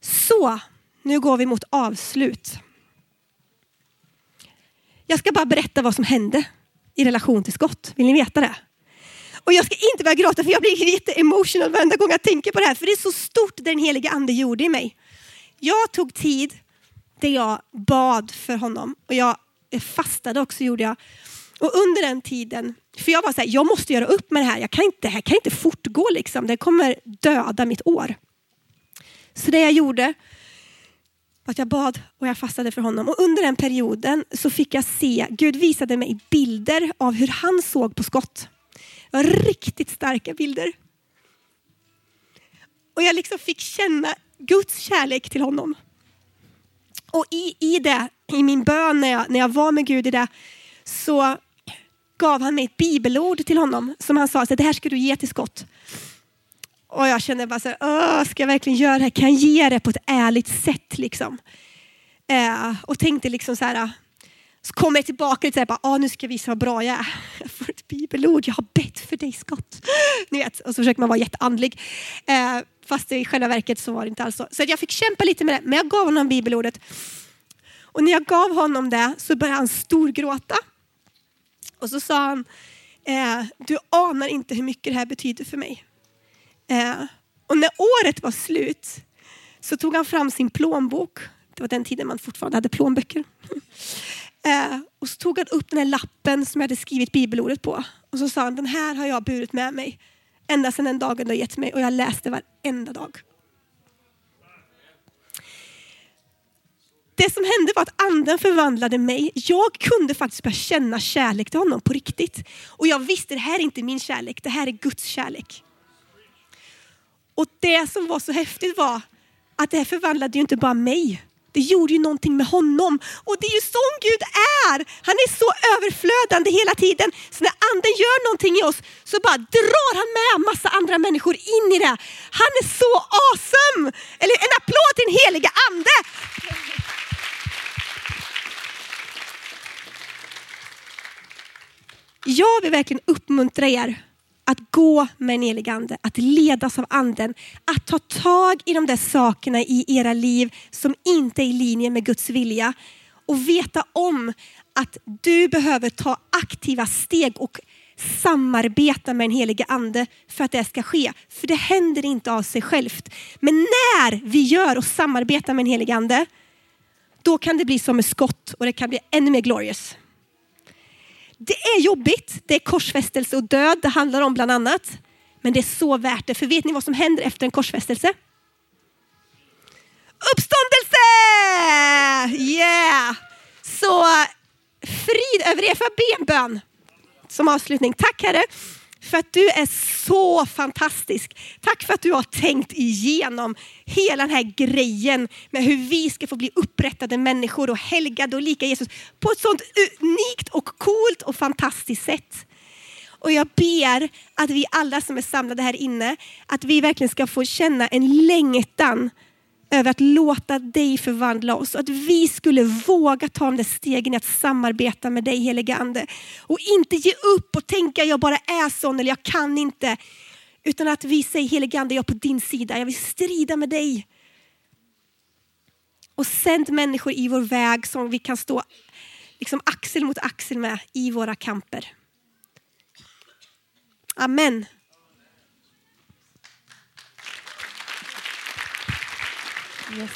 Så, nu går vi mot avslut. Jag ska bara berätta vad som hände i relation till skott. Vill ni veta det? Och jag ska inte börja gråta för jag blir lite emotional varenda gång jag tänker på det här. För det är så stort det den helige ande gjorde i mig. Jag tog tid där jag bad för honom och jag fastade också gjorde jag. Och under den tiden, för jag var så här, jag måste göra upp med det här. Jag kan inte, det här kan inte fortgå liksom. Det kommer döda mitt år. Så det jag gjorde att jag bad och jag fastade för honom. Och under den perioden så fick jag se, Gud visade mig bilder av hur han såg på skott. Det var riktigt starka bilder. Och jag liksom fick känna Guds kärlek till honom. Och i, i det, i min bön när jag, när jag var med Gud i det, så gav han mig ett bibelord till honom som han sa, så det här ska du ge till skott. Och jag kände bara så här, ska jag verkligen göra det här? Kan jag ge det på ett ärligt sätt? Liksom? Eh, och tänkte liksom så här, så kommer jag tillbaka och ah, säger, nu ska jag visa hur bra jag är. Jag får ett bibelord, jag har bett för dig Scott. Ni vet, och så försöker man vara jätteandlig. Eh, fast i själva verket så var det inte alls så. Så jag fick kämpa lite med det, men jag gav honom bibelordet. Och när jag gav honom det så började han storgråta. Och så sa han, eh, du anar inte hur mycket det här betyder för mig. Eh, och när året var slut så tog han fram sin plånbok. Det var den tiden man fortfarande hade plånböcker. Eh, och så tog han upp den här lappen som jag hade skrivit bibelordet på. Och så sa han, den här har jag burit med mig ända sedan den dagen du har gett mig och jag läste varenda dag. Det som hände var att anden förvandlade mig. Jag kunde faktiskt börja känna kärlek till honom på riktigt. Och jag visste, det här är inte min kärlek, det här är Guds kärlek. Och det som var så häftigt var att det här förvandlade ju inte bara mig. Det gjorde ju någonting med honom. Och det är ju sån Gud är. Han är så överflödande hela tiden. Så när anden gör någonting i oss så bara drar han med massa andra människor in i det. Han är så awesome! Eller en applåd till den heliga ande. Jag vill verkligen uppmuntra er att gå med en helig ande, att ledas av anden, att ta tag i de där sakerna i era liv som inte är i linje med Guds vilja och veta om att du behöver ta aktiva steg och samarbeta med den Helige ande för att det ska ske. För det händer inte av sig självt. Men när vi gör och samarbetar med den Helige ande, då kan det bli som ett skott och det kan bli ännu mer glorious. Det är jobbigt, det är korsfästelse och död det handlar om bland annat. Men det är så värt det, för vet ni vad som händer efter en korsfästelse? Uppståndelse! Yeah! Så frid över er, får jag be en bön som avslutning? Tack Herre för att du är så fantastisk. Tack för att du har tänkt igenom hela den här grejen med hur vi ska få bli upprättade människor och helgade och lika Jesus på ett sånt unikt och coolt och fantastiskt sätt. Och jag ber att vi alla som är samlade här inne, att vi verkligen ska få känna en längtan över att låta dig förvandla oss. Att vi skulle våga ta de där stegen i att samarbeta med dig Helige Ande. Och inte ge upp och tänka jag bara är sån eller jag kan inte. Utan att vi säger Helige Ande, jag är på din sida, jag vill strida med dig. Och sänd människor i vår väg som vi kan stå liksom axel mot axel med i våra kamper. Amen. Yes.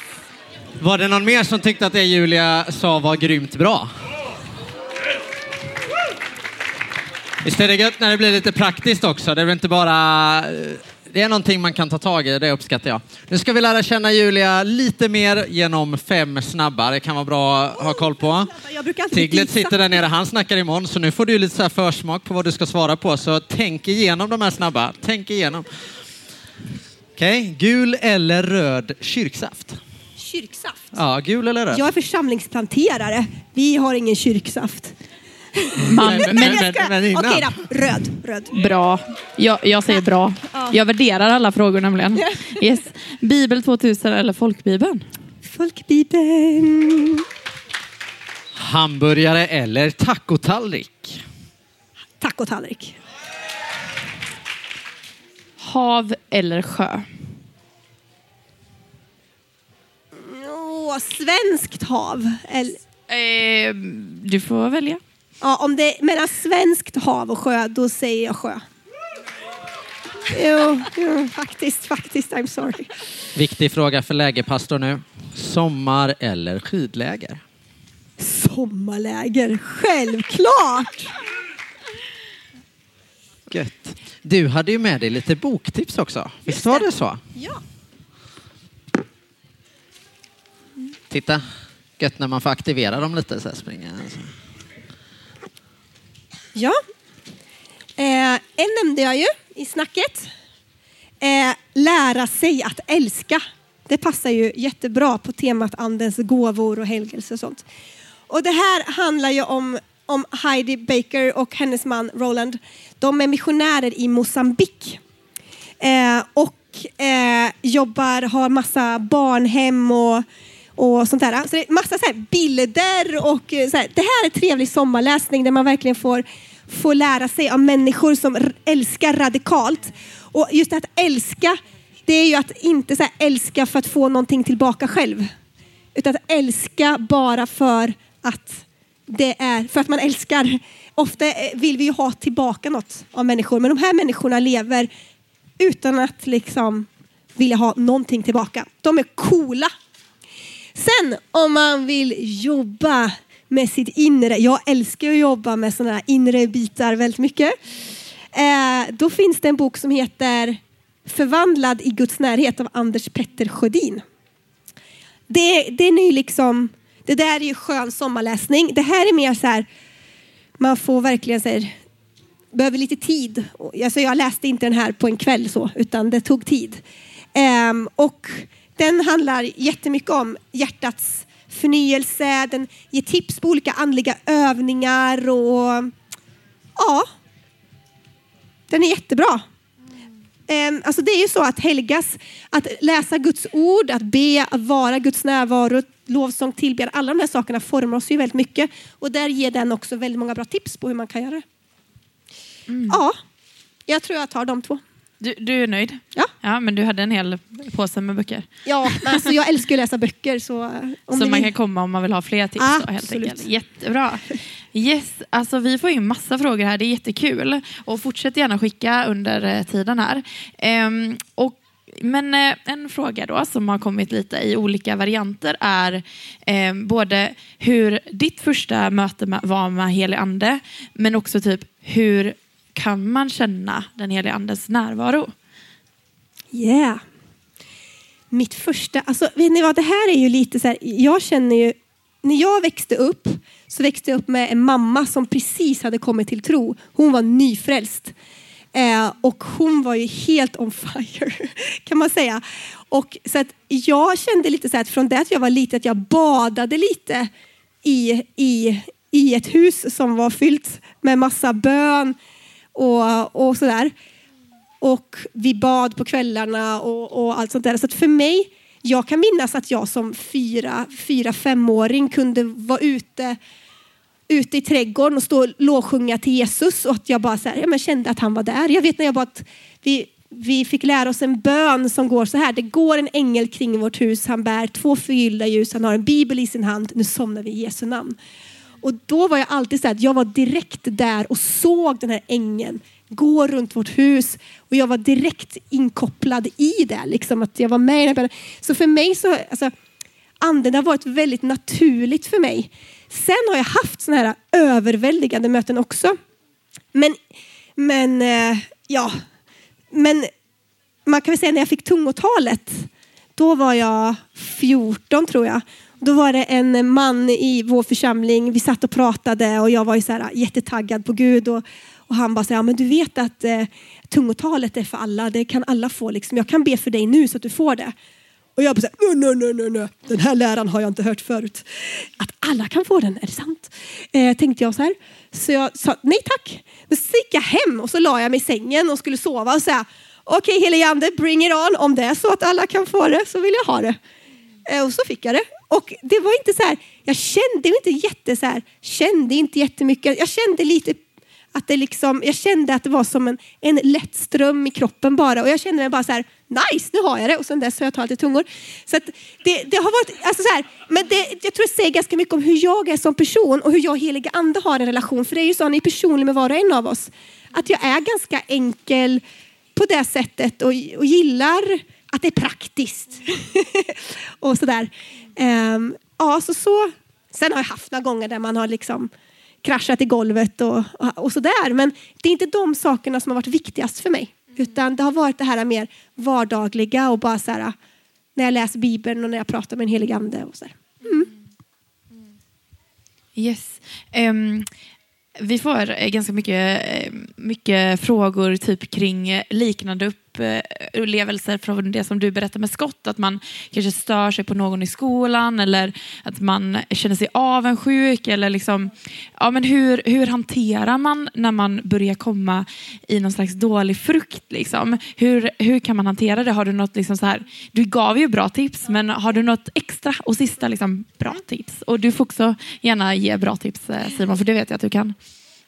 Var det någon mer som tyckte att det Julia sa var grymt bra? Visst är det gött när det blir lite praktiskt också? Det är inte bara... Det är någonting man kan ta tag i, det uppskattar jag. Nu ska vi lära känna Julia lite mer genom fem snabba. Det kan vara bra att ha koll på. Tiglet sitter där nere, han snackar imorgon, så nu får du lite så försmak på vad du ska svara på. Så tänk igenom de här snabba. Tänk igenom. Okej, okay. gul eller röd kyrksaft? Kyrksaft? Ja, gul eller röd? Jag är församlingsplanterare. Vi har ingen kyrksaft. Man, men, men, men, Okej då, röd. röd. Bra. Jag, jag säger bra. Jag värderar alla frågor nämligen. Yes. Bibel 2000 eller folkbibeln? Folkbibeln. Hamburgare eller tacotallrik? Tacotallrik. Hav eller sjö? Åh, svenskt hav. Eller... Eh, du får välja. Ja, om det är mellan svenskt hav och sjö, då säger jag sjö. Jo, jo, faktiskt, faktiskt. I'm sorry. Viktig fråga för lägerpastor nu. Sommar eller skidläger? Sommarläger, självklart! Gött. Du hade ju med dig lite boktips också. Visst var det så? Ja. Titta, gött när man får aktivera dem lite. Så här, springa. Ja, eh, en nämnde jag ju i snacket. Eh, lära sig att älska. Det passar ju jättebra på temat andens gåvor och helgelse och sånt. Och det här handlar ju om, om Heidi Baker och hennes man Roland. De är missionärer i Mosambik. Eh, och eh, jobbar, har massa barnhem och och sånt där. Så det är massa så bilder och eh, så här. Det här är trevlig sommarläsning där man verkligen får, får lära sig av människor som älskar radikalt. Och just att älska, det är ju att inte så älska för att få någonting tillbaka själv. Utan att älska bara för att det är, för att man älskar. Ofta eh, vill vi ju ha tillbaka något av människor, men de här människorna lever utan att liksom vilja ha någonting tillbaka. De är coola Sen om man vill jobba med sitt inre, jag älskar att jobba med sådana här inre bitar väldigt mycket. Eh, då finns det en bok som heter Förvandlad i Guds närhet av Anders Petter Sjödin. Det, är liksom, det där är ju skön sommarläsning. Det här är mer så här, man får verkligen så här, behöver lite tid. Alltså jag läste inte den här på en kväll så, utan det tog tid. Um, och den handlar jättemycket om hjärtats förnyelse, den ger tips på olika andliga övningar och ja, den är jättebra. Ehm, alltså det är ju så att helgas, att läsa Guds ord, att be, att vara Guds närvaro, lovsång, tillbe, alla de här sakerna formar oss ju väldigt mycket. Och där ger den också väldigt många bra tips på hur man kan göra det. Mm. Ja, jag tror jag tar de två. Du, du, är nöjd? Ja. ja. Men du hade en hel påse med böcker? Ja, alltså jag älskar att läsa böcker. Så, så man kan komma om man vill ha fler tips? Då, helt enkelt. Jättebra. Yes, alltså vi får in massa frågor här. Det är jättekul. Och fortsätt gärna skicka under eh, tiden här. Ehm, och men eh, en fråga då som har kommit lite i olika varianter är eh, både hur ditt första möte var med helig ande men också typ hur kan man känna den heliga andens närvaro. Yeah. Mitt första, alltså vet ni vad, det här är ju lite så här, jag känner ju, när jag växte upp så växte jag upp med en mamma som precis hade kommit till tro. Hon var nyfrälst. Eh, och hon var ju helt on fire kan man säga. Och så att jag kände lite så här att från det att jag var liten att jag badade lite i, i, i ett hus som var fyllt med massa bön, och, och sådär. Och vi bad på kvällarna och, och allt sånt där. Så för mig, jag kan minnas att jag som fyra, fyra femåring kunde vara ute ute i trädgården och stå och lovsjunga till Jesus och att jag bara så här, ja, men kände att han var där. Jag vet när jag bara att vi, vi fick lära oss en bön som går så här. Det går en ängel kring vårt hus. Han bär två förgyllda ljus. Han har en bibel i sin hand. Nu somnar vi i Jesu namn. Och då var jag alltid så här, jag var direkt där och såg den här ängeln gå runt vårt hus. Och jag var direkt inkopplad i det. Liksom, att jag var med i den bönen. Så för mig så, alltså, anden har varit väldigt naturligt för mig. Sen har jag haft sådana här överväldigande möten också. Men, men eh, ja, men man kan väl säga när jag fick tungotalet, då var jag 14 tror jag. Då var det en man i vår församling, vi satt och pratade och jag var ju så här eh, jättetaggad på Gud. Och, och han bara säger, ja, men du vet att eh, tungotalet är för alla, det kan alla få. Liksom. Jag kan be för dig nu så att du får det. Och jag bara så här, nej, nej, nej, nej, den här läran har jag inte hört förut. Att alla kan få den, är det sant? Eh, tänkte jag så här. Så jag sa nej tack. Men så gick jag hem och så la jag mig i sängen och skulle sova och säga okej okay, helige ande, bring it on. Om det är så att alla kan få det så vill jag ha det. Eh, och så fick jag det. Och det var inte så här, jag kände inte jätte så här, kände inte jättemycket. Jag kände lite att det liksom, jag kände att det var som en, en lätt ström i kroppen bara. Och jag kände mig bara så här, nice, nu har jag det. Och sen dess har jag talat i tungor. Så det, det, har varit, alltså så här, men det, jag tror det säger ganska mycket om hur jag är som person och hur jag och heliga ande har en relation. För det är ju så, han är personlig med var och en av oss. Att jag är ganska enkel på det sättet och, och gillar att det är praktiskt. och sådär. Um, ja, så, så. Sen har jag haft några gånger där man har liksom kraschat i golvet och, och sådär. Men det är inte de sakerna som har varit viktigast för mig. Utan det har varit det här mer vardagliga och bara så här, när jag läser Bibeln och när jag pratar med en helig ande. Och så mm. Yes. Um, vi får ganska mycket, eh, mycket frågor typ kring liknande upp upplevelser från det som du berättar med Skott, att man kanske stör sig på någon i skolan eller att man känner sig avundsjuk eller liksom, ja men hur, hur hanterar man när man börjar komma i någon slags dålig frukt liksom? Hur, hur kan man hantera det? Har du något liksom så här, du gav ju bra tips, men har du något extra och sista liksom bra tips? Och du får också gärna ge bra tips eh, Simon, för det vet jag att du kan.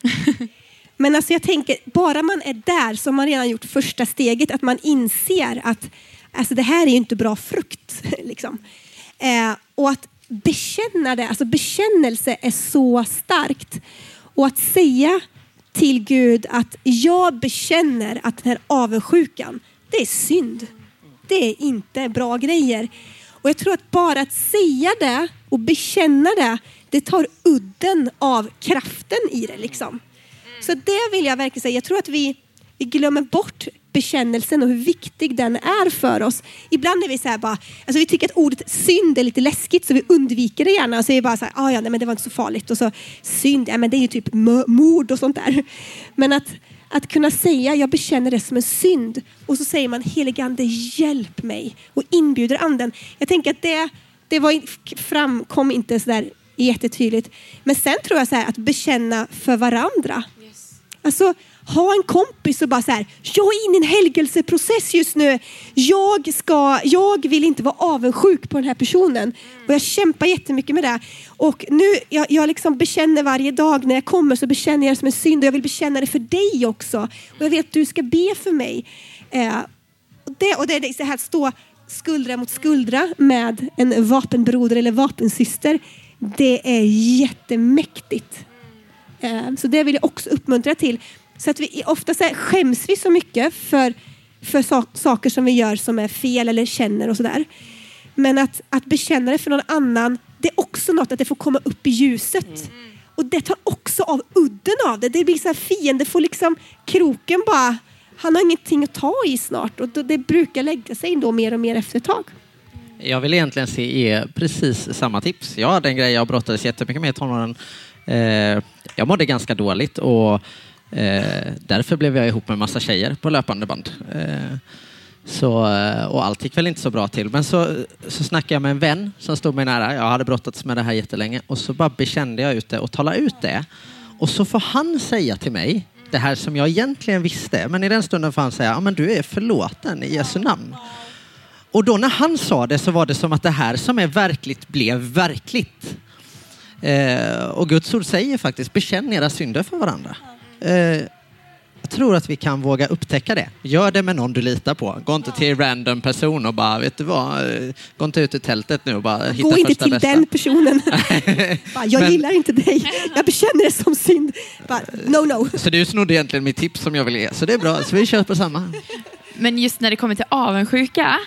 Men alltså jag tänker, bara man är där så har man redan gjort första steget, att man inser att alltså det här är ju inte bra frukt. Liksom. Eh, och att bekänna det, alltså bekännelse är så starkt. Och att säga till Gud att jag bekänner att den här avundsjukan, det är synd. Det är inte bra grejer. Och jag tror att bara att säga det och bekänna det, det tar udden av kraften i det. Liksom. Så det vill jag verkligen säga. Jag tror att vi, vi glömmer bort bekännelsen och hur viktig den är för oss. Ibland är vi så här bara, alltså vi tycker att ordet synd är lite läskigt så vi undviker det gärna. Så vi bara så här, ah, ja, nej, men det var inte så farligt. Och så synd, ja men det är ju typ mord och sånt där. Men att, att kunna säga, jag bekänner det som en synd. Och så säger man, heligande hjälp mig. Och inbjuder anden. Jag tänker att det, det var, framkom inte så där jättetydligt. Men sen tror jag så här, att bekänna för varandra. Alltså, ha en kompis och bara så här, jag är inne i en helgelseprocess just nu. Jag, ska, jag vill inte vara avundsjuk på den här personen. Och jag kämpar jättemycket med det. Och nu, jag, jag liksom bekänner varje dag när jag kommer så bekänner jag det som en synd och jag vill bekänna det för dig också. Och jag vet att du ska be för mig. Eh, och det, och det är så här att stå skuldra mot skuldra med en vapenbroder eller vapensyster. Det är jättemäktigt. Eh, så det vill jag också uppmuntra till. Så att vi ofta så skäms vi så mycket för, för saker som vi gör som är fel eller känner och sådär. Men att, att bekänna det för någon annan, det är också något att det får komma upp i ljuset. Mm. Och det tar också av udden av det. Det blir så här fiende får liksom kroken bara, han har ingenting att ta i snart och det brukar lägga sig då mer och mer efter ett tag. Jag vill egentligen se ge precis samma tips. Jag hade en grej jag brottades jättemycket med i tonåren Eh, jag mådde ganska dåligt och eh, därför blev jag ihop med massa tjejer på löpande band. Eh, så, eh, och allt gick väl inte så bra till. Men så, så snackade jag med en vän som stod mig nära. Jag hade brottats med det här jättelänge och så bara bekände jag ut det och talade ut det. Och så får han säga till mig det här som jag egentligen visste. Men i den stunden får han säga, ja men du är förlåten i Jesu namn. Och då när han sa det så var det som att det här som är verkligt blev verkligt. Eh, och Guds ord säger faktiskt, bekänn era synder för varandra. Eh, jag tror att vi kan våga upptäcka det. Gör det med någon du litar på. Gå inte till random person och bara, vet du vad, eh, gå inte ut ur tältet nu och bara hitta Gå inte första till bästa. den personen. Bara, jag Men- gillar inte dig. Jag bekänner det som synd. Bara, no, no. Så du snodde egentligen mitt tips som jag ville ge, så det är bra. Så vi kör på samma. Men just när det kommer till avundsjuka,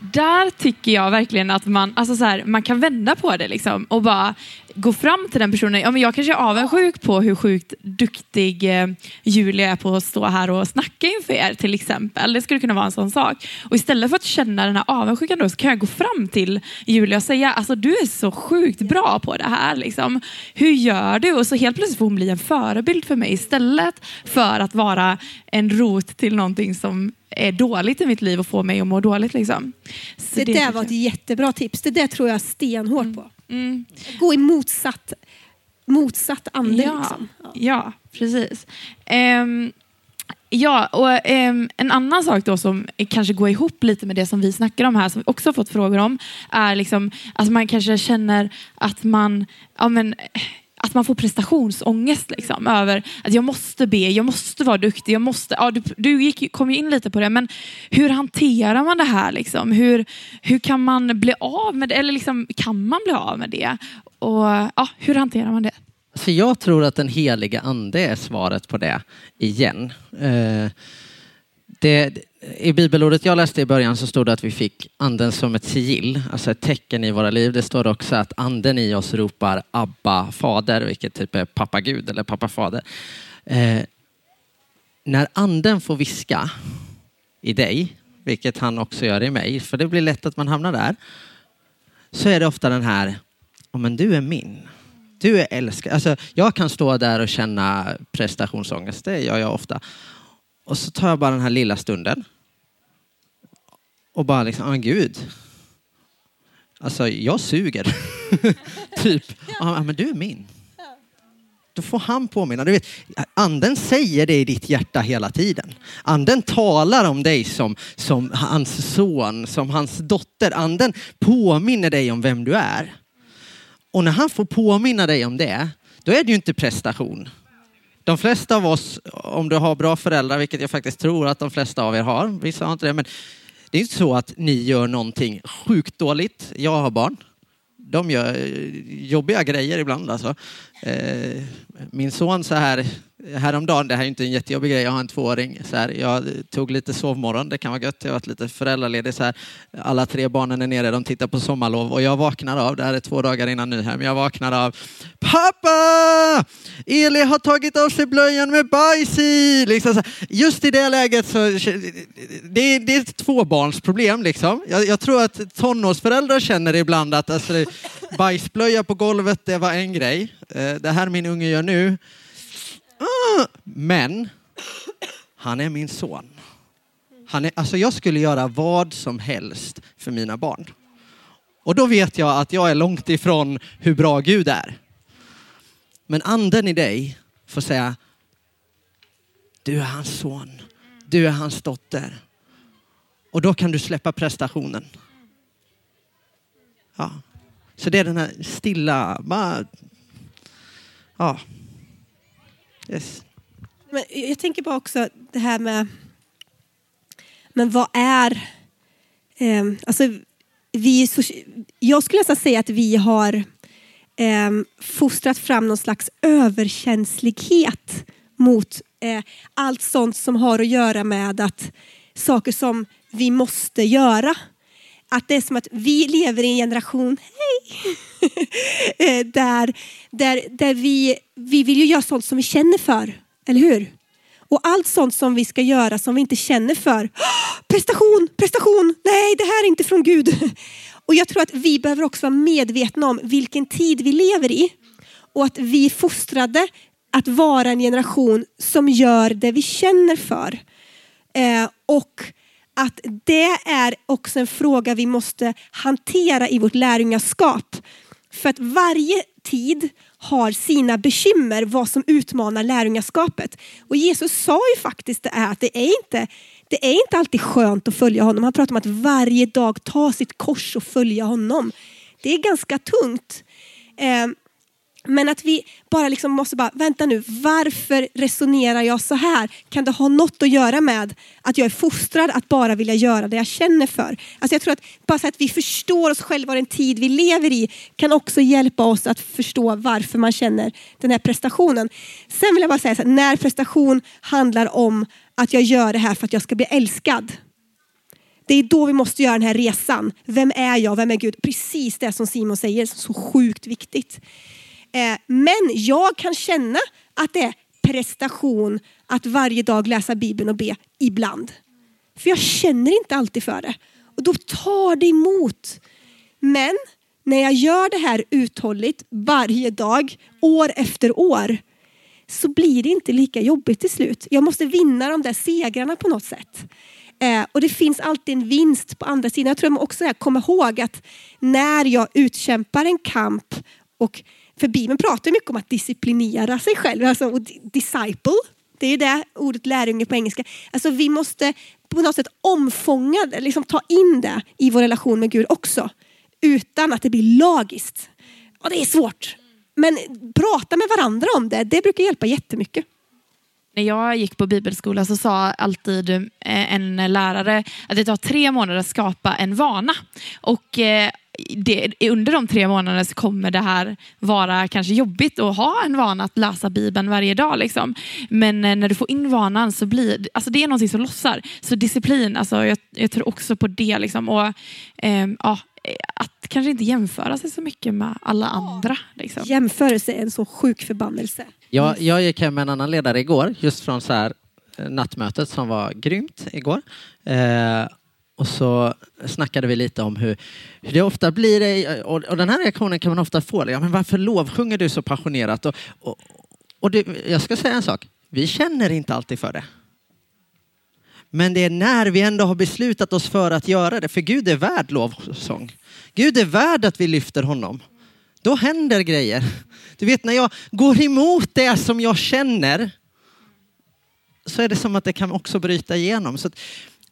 där tycker jag verkligen att man, alltså så här, man kan vända på det liksom, och bara gå fram till den personen. Ja, men jag kanske är avundsjuk på hur sjukt duktig eh, Julia är på att stå här och snacka inför er till exempel. Det skulle kunna vara en sån sak. Och istället för att känna den här avundsjukan då, så kan jag gå fram till Julia och säga alltså du är så sjukt bra på det här. Liksom. Hur gör du? Och så helt plötsligt får hon bli en förebild för mig istället för att vara en rot till någonting som är dåligt i mitt liv och får mig att må dåligt. Liksom. Så Det där var ett jättebra tips. Det där tror jag stenhårt på. Mm. Gå i motsatt, motsatt ande. Ja, Liksom. Ja. ja, precis. Ehm, ja, och ehm, en annan sak då som kanske går ihop lite med det som vi snackar om här, som vi också har fått frågor om, är liksom att man kanske känner att man, ja, men, att man får prestationsångest liksom, över att jag måste be, jag måste vara duktig, jag måste, ja, du, du gick, kom ju in lite på det, men hur hanterar man det här? Liksom? Hur, hur kan man bli av med det? Eller liksom, kan man bli av med det? Och ja, Hur hanterar man det? Så jag tror att den heliga ande är svaret på det igen. Eh, det, I bibelordet jag läste i början så stod det att vi fick anden som ett sigill, alltså ett tecken i våra liv. Det står också att anden i oss ropar Abba fader, vilket typ är pappa Gud eller pappa fader. Eh, när anden får viska i dig, vilket han också gör i mig, för det blir lätt att man hamnar där, så är det ofta den här, oh, men du är min. Du är älskad. Alltså, jag kan stå där och känna prestationsångest, det gör jag ofta. Och så tar jag bara den här lilla stunden och bara liksom, ja, gud. Alltså, jag suger. typ, ja ah, men du är min. Då får han påminna. Du vet, anden säger det i ditt hjärta hela tiden. Anden talar om dig som, som hans son, som hans dotter. Anden påminner dig om vem du är. Och när han får påminna dig om det, då är det ju inte prestation. De flesta av oss, om du har bra föräldrar, vilket jag faktiskt tror att de flesta av er har, vissa har inte det, men det är inte så att ni gör någonting sjukt dåligt. Jag har barn. De gör eh, jobbiga grejer ibland alltså. Eh, min son så här häromdagen, det här är inte en jättejobbig grej, jag har en tvååring. Så här, jag tog lite sovmorgon, det kan vara gött. Jag har varit lite föräldraledig. Så här. Alla tre barnen är nere, de tittar på sommarlov och jag vaknar av, det här är två dagar innan Nyhem, jag vaknar av Pappa! Eli har tagit av sig blöjan med bajs i! Liksom så här. Just i det läget så, det är, det är ett tvåbarnsproblem liksom. Jag, jag tror att tonårsföräldrar känner ibland att alltså, bajsblöja på golvet, det var en grej. Eh, det här min unge gör nu, men han är min son. Han är, alltså jag skulle göra vad som helst för mina barn. Och då vet jag att jag är långt ifrån hur bra Gud är. Men anden i dig får säga, du är hans son, du är hans dotter. Och då kan du släppa prestationen. Ja. Så det är den här stilla, bara, ja. Yes. Men jag tänker bara också det här med, men vad är, eh, alltså vi, jag skulle nästan säga att vi har eh, fostrat fram någon slags överkänslighet mot eh, allt sånt som har att göra med att saker som vi måste göra. Att det är som att vi lever i en generation, hej, eh, där, där, där vi, vi vill ju göra sånt som vi känner för, eller hur? Och allt sånt som vi ska göra som vi inte känner för, prestation, prestation, nej det här är inte från Gud. Och jag tror att vi behöver också vara medvetna om vilken tid vi lever i. Och att vi är fostrade att vara en generation som gör det vi känner för. Eh, och att det är också en fråga vi måste hantera i vårt lärjungaskap. För att varje tid har sina bekymmer, vad som utmanar lärjungaskapet. Och Jesus sa ju faktiskt det är att det är inte det är inte alltid skönt att följa honom. Han pratar om att varje dag ta sitt kors och följa honom. Det är ganska tungt. Ehm, men att vi bara liksom måste bara, vänta nu, varför resonerar jag så här? Kan det ha något att göra med att jag är fostrad att bara vilja göra det jag känner för? Alltså jag tror att bara så att vi förstår oss själva och den tid vi lever i kan också hjälpa oss att förstå varför man känner den här prestationen. Sen vill jag bara säga så här, när prestation handlar om att jag gör det här för att jag ska bli älskad. Det är då vi måste göra den här resan. Vem är jag? Vem är Gud? Precis det som Simon säger, så sjukt viktigt. Eh, men jag kan känna att det är prestation att varje dag läsa Bibeln och be ibland. För jag känner inte alltid för det. Och då tar det emot. Men när jag gör det här uthålligt varje dag, år efter år, så blir det inte lika jobbigt till slut. Jag måste vinna de där segrarna på något sätt. Eh, och det finns alltid en vinst på andra sidan. Jag tror man också kommer ihåg att när jag utkämpar en kamp och för Bibeln pratar mycket om att disciplinera sig själv, alltså disciple. Det är det ordet lärjunge på engelska. Alltså vi måste på något sätt omfånga det, liksom ta in det i vår relation med Gud också. Utan att det blir lagiskt. Och det är svårt. Men prata med varandra om det, det brukar hjälpa jättemycket. När jag gick på bibelskola så sa alltid eh, en lärare att det tar tre månader att skapa en vana. Och eh, det, under de tre månaderna så kommer det här vara kanske jobbigt att ha en vana att läsa Bibeln varje dag. Liksom. Men eh, när du får in vanan så blir alltså det är någonting som lossar. Så disciplin, alltså jag, jag tror också på det. Liksom. Och, eh, ja, att kanske inte jämföra sig så mycket med alla andra. Liksom. Jämförelse är en så sjuk förbannelse. Jag, jag gick hem med en annan ledare igår, just från så här, eh, nattmötet som var grymt igår. Eh, och så snackade vi lite om hur, hur det ofta blir, och, och, den här reaktionen kan man ofta få. Liksom. Ja, men varför lovsjunger du så passionerat? Och, och, och det, jag ska säga en sak, vi känner inte alltid för det. Men det är när vi ändå har beslutat oss för att göra det, för Gud är värd lovsång. Gud är värd att vi lyfter honom. Då händer grejer. Du vet när jag går emot det som jag känner så är det som att det kan också bryta igenom. Så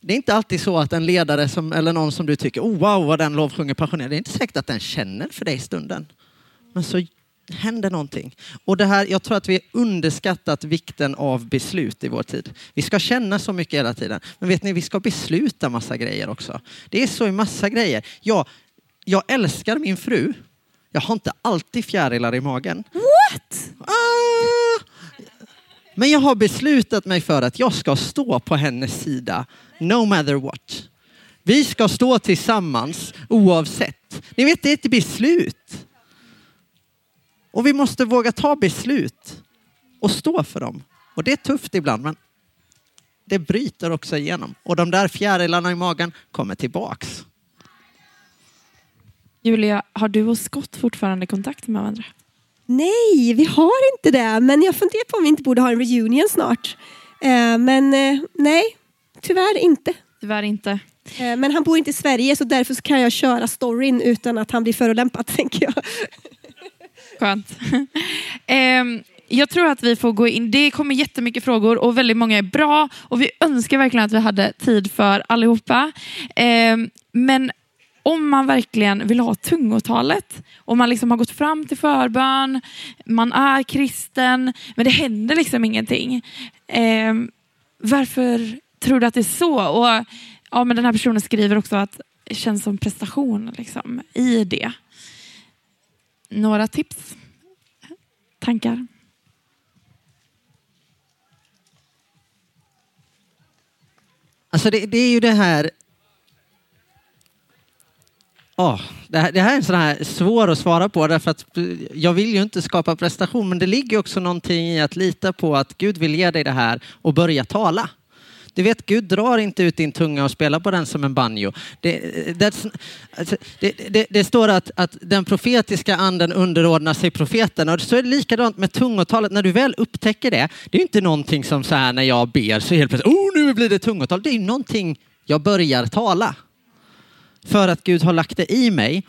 det är inte alltid så att en ledare som, eller någon som du tycker, oh wow vad den lovsjunger passionerat, det är inte säkert att den känner för dig i stunden. Men så händer någonting. Och det här, jag tror att vi underskattat vikten av beslut i vår tid. Vi ska känna så mycket hela tiden. Men vet ni, vi ska besluta massa grejer också. Det är så i massa grejer. Ja, jag älskar min fru. Jag har inte alltid fjärilar i magen. What? Ah! Men jag har beslutat mig för att jag ska stå på hennes sida no matter what. Vi ska stå tillsammans oavsett. Ni vet, det är ett beslut. Och vi måste våga ta beslut och stå för dem. Och det är tufft ibland, men det bryter också igenom. Och de där fjärilarna i magen kommer tillbaks. Julia, har du och Scott fortfarande kontakt med varandra? Nej, vi har inte det. Men jag funderar på om vi inte borde ha en reunion snart. Eh, men eh, nej, tyvärr inte. Tyvärr inte. Eh, men han bor inte i Sverige så därför kan jag köra storyn utan att han blir förolämpad tänker jag. Skönt. um, jag tror att vi får gå in. Det kommer jättemycket frågor och väldigt många är bra och vi önskar verkligen att vi hade tid för allihopa. Um, men om man verkligen vill ha tungotalet och man liksom har gått fram till förbön, man är kristen, men det händer liksom ingenting. Eh, varför tror du att det är så? Och ja, men Den här personen skriver också att det känns som prestation liksom, i det. Några tips? Tankar? Alltså det, det är ju det här Oh, det, här, det här är en sån här svår att svara på därför att jag vill ju inte skapa prestation men det ligger också någonting i att lita på att Gud vill ge dig det här och börja tala. Du vet, Gud drar inte ut din tunga och spelar på den som en banjo. Det, alltså, det, det, det, står att, att den profetiska anden underordnar sig profeten och så är det likadant med tungotalet. När du väl upptäcker det, det är inte någonting som så här när jag ber så helt plötsligt, oh nu blir det tungotal. Det är någonting jag börjar tala för att Gud har lagt det i mig.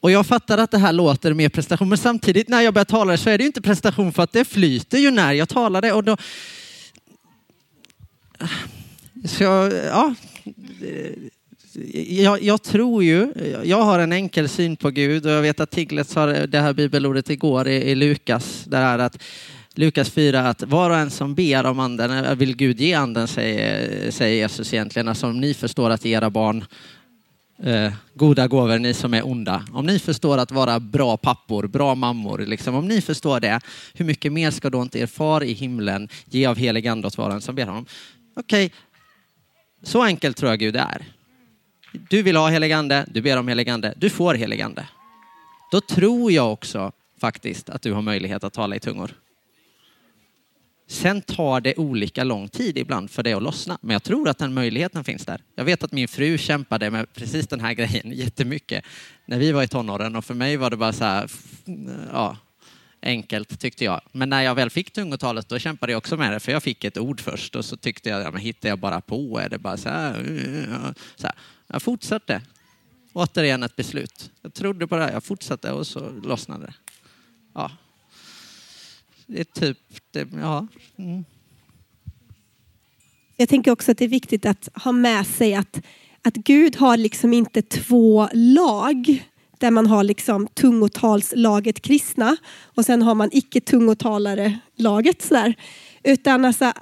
Och jag fattar att det här låter mer prestation, men samtidigt när jag börjar tala det så är det ju inte prestation för att det flyter ju när jag talar det. Och då... Så ja, jag, jag, tror ju, jag har en enkel syn på Gud och jag vet att Tiglet sa det här bibelordet igår i, i Lukas, där är att Lukas 4 att var och en som ber om anden eh, vill Gud ge anden, säger, säger Jesus egentligen. Alltså om ni förstår att ge era barn eh, goda gåvor, ni som är onda. Om ni förstår att vara bra pappor, bra mammor, liksom, om ni förstår det, hur mycket mer ska då inte er far i himlen ge av helig ande åt var och en som ber honom? Okej, okay. så enkelt tror jag Gud är. Du vill ha helig ande, du ber om helig ande, du får helig ande. Då tror jag också faktiskt att du har möjlighet att tala i tungor. Sen tar det olika lång tid ibland för det att lossna, men jag tror att den möjligheten finns där. Jag vet att min fru kämpade med precis den här grejen jättemycket när vi var i tonåren och för mig var det bara så här, ja, enkelt tyckte jag. Men när jag väl fick tungotalet då kämpade jag också med det, för jag fick ett ord först och så tyckte jag, ja, men hittar jag bara på, är det bara så här, så här. Jag fortsatte. Återigen ett beslut. Jag trodde på det här, jag fortsatte och så lossnade det. Ja. Det är typ, det, ja. Mm. Jag tänker också att det är viktigt att ha med sig att, att Gud har liksom inte två lag där man har liksom tungotalslaget kristna och sen har man icke tungotalare laget sådär. Utan alltså,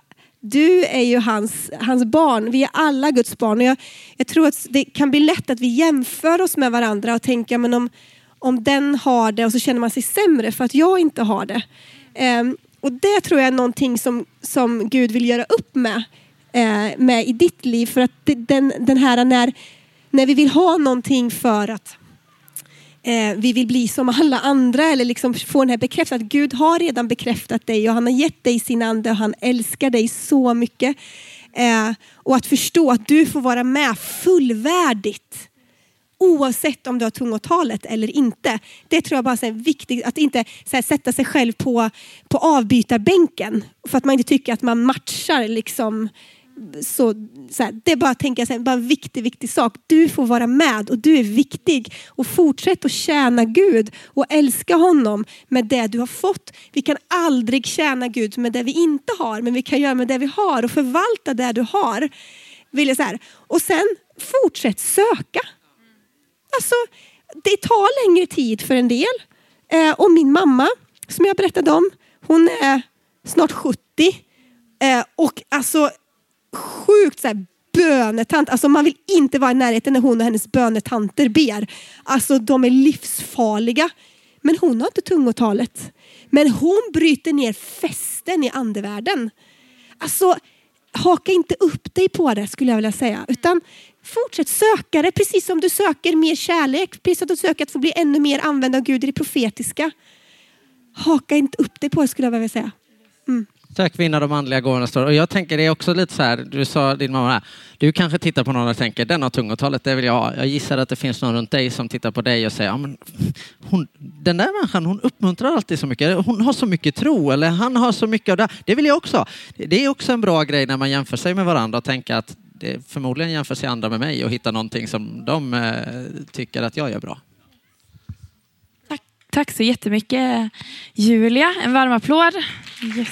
du är ju hans, hans barn. Vi är alla Guds barn. Och jag, jag tror att det kan bli lätt att vi jämför oss med varandra och tänker men om, om den har det och så känner man sig sämre för att jag inte har det. Um, och det tror jag är någonting som, som Gud vill göra upp med, eh, med i ditt liv. För att den, den här när, när vi vill ha någonting för att eh, vi vill bli som alla andra eller liksom få den här bekräftelsen att Gud har redan bekräftat dig och han har gett dig sin ande och han älskar dig så mycket. Eh, och att förstå att du får vara med fullvärdigt oavsett om du har tungotalet eller inte. Det tror jag bara är viktigt, att inte här, sätta sig själv på, på avbytarbänken för att man inte tycker att man matchar liksom så, så här, det är bara att tänka sig, bara en viktig, viktig sak. Du får vara med och du är viktig. Och fortsätt att tjäna Gud och älska honom med det du har fått. Vi kan aldrig tjäna Gud med det vi inte har, men vi kan göra med det vi har och förvalta det du har. Vill jag så här. Och sen fortsätt söka. Alltså, det tar längre tid för en del. Eh, och min mamma, som jag berättade om, hon är snart 70. Eh, och alltså sjukt så här, bönetant. Alltså man vill inte vara i närheten när hon och hennes bönetanter ber. Alltså de är livsfarliga. Men hon har inte tungotalet. Men hon bryter ner fästen i andevärlden. Alltså haka inte upp dig på det skulle jag vilja säga. Utan fortsätt söka det precis som du söker mer kärlek. Precis som du söker att få bli ännu mer använd av Gud i det profetiska. Haka inte upp dig på det skulle jag vilja säga. Mm. Vinna de andliga gåvorna står. Och jag tänker det är också lite så här, du sa din mamma här, du kanske tittar på någon och tänker den har tungotalet, det vill jag ha. Jag gissar att det finns någon runt dig som tittar på dig och säger, ja, men hon, den där människan hon uppmuntrar alltid så mycket, hon har så mycket tro eller han har så mycket av det. Det vill jag också. Det är också en bra grej när man jämför sig med varandra och tänker att det förmodligen jämför sig andra med mig och hittar någonting som de eh, tycker att jag gör bra. Tack, tack så jättemycket Julia. En varm applåd. Yes.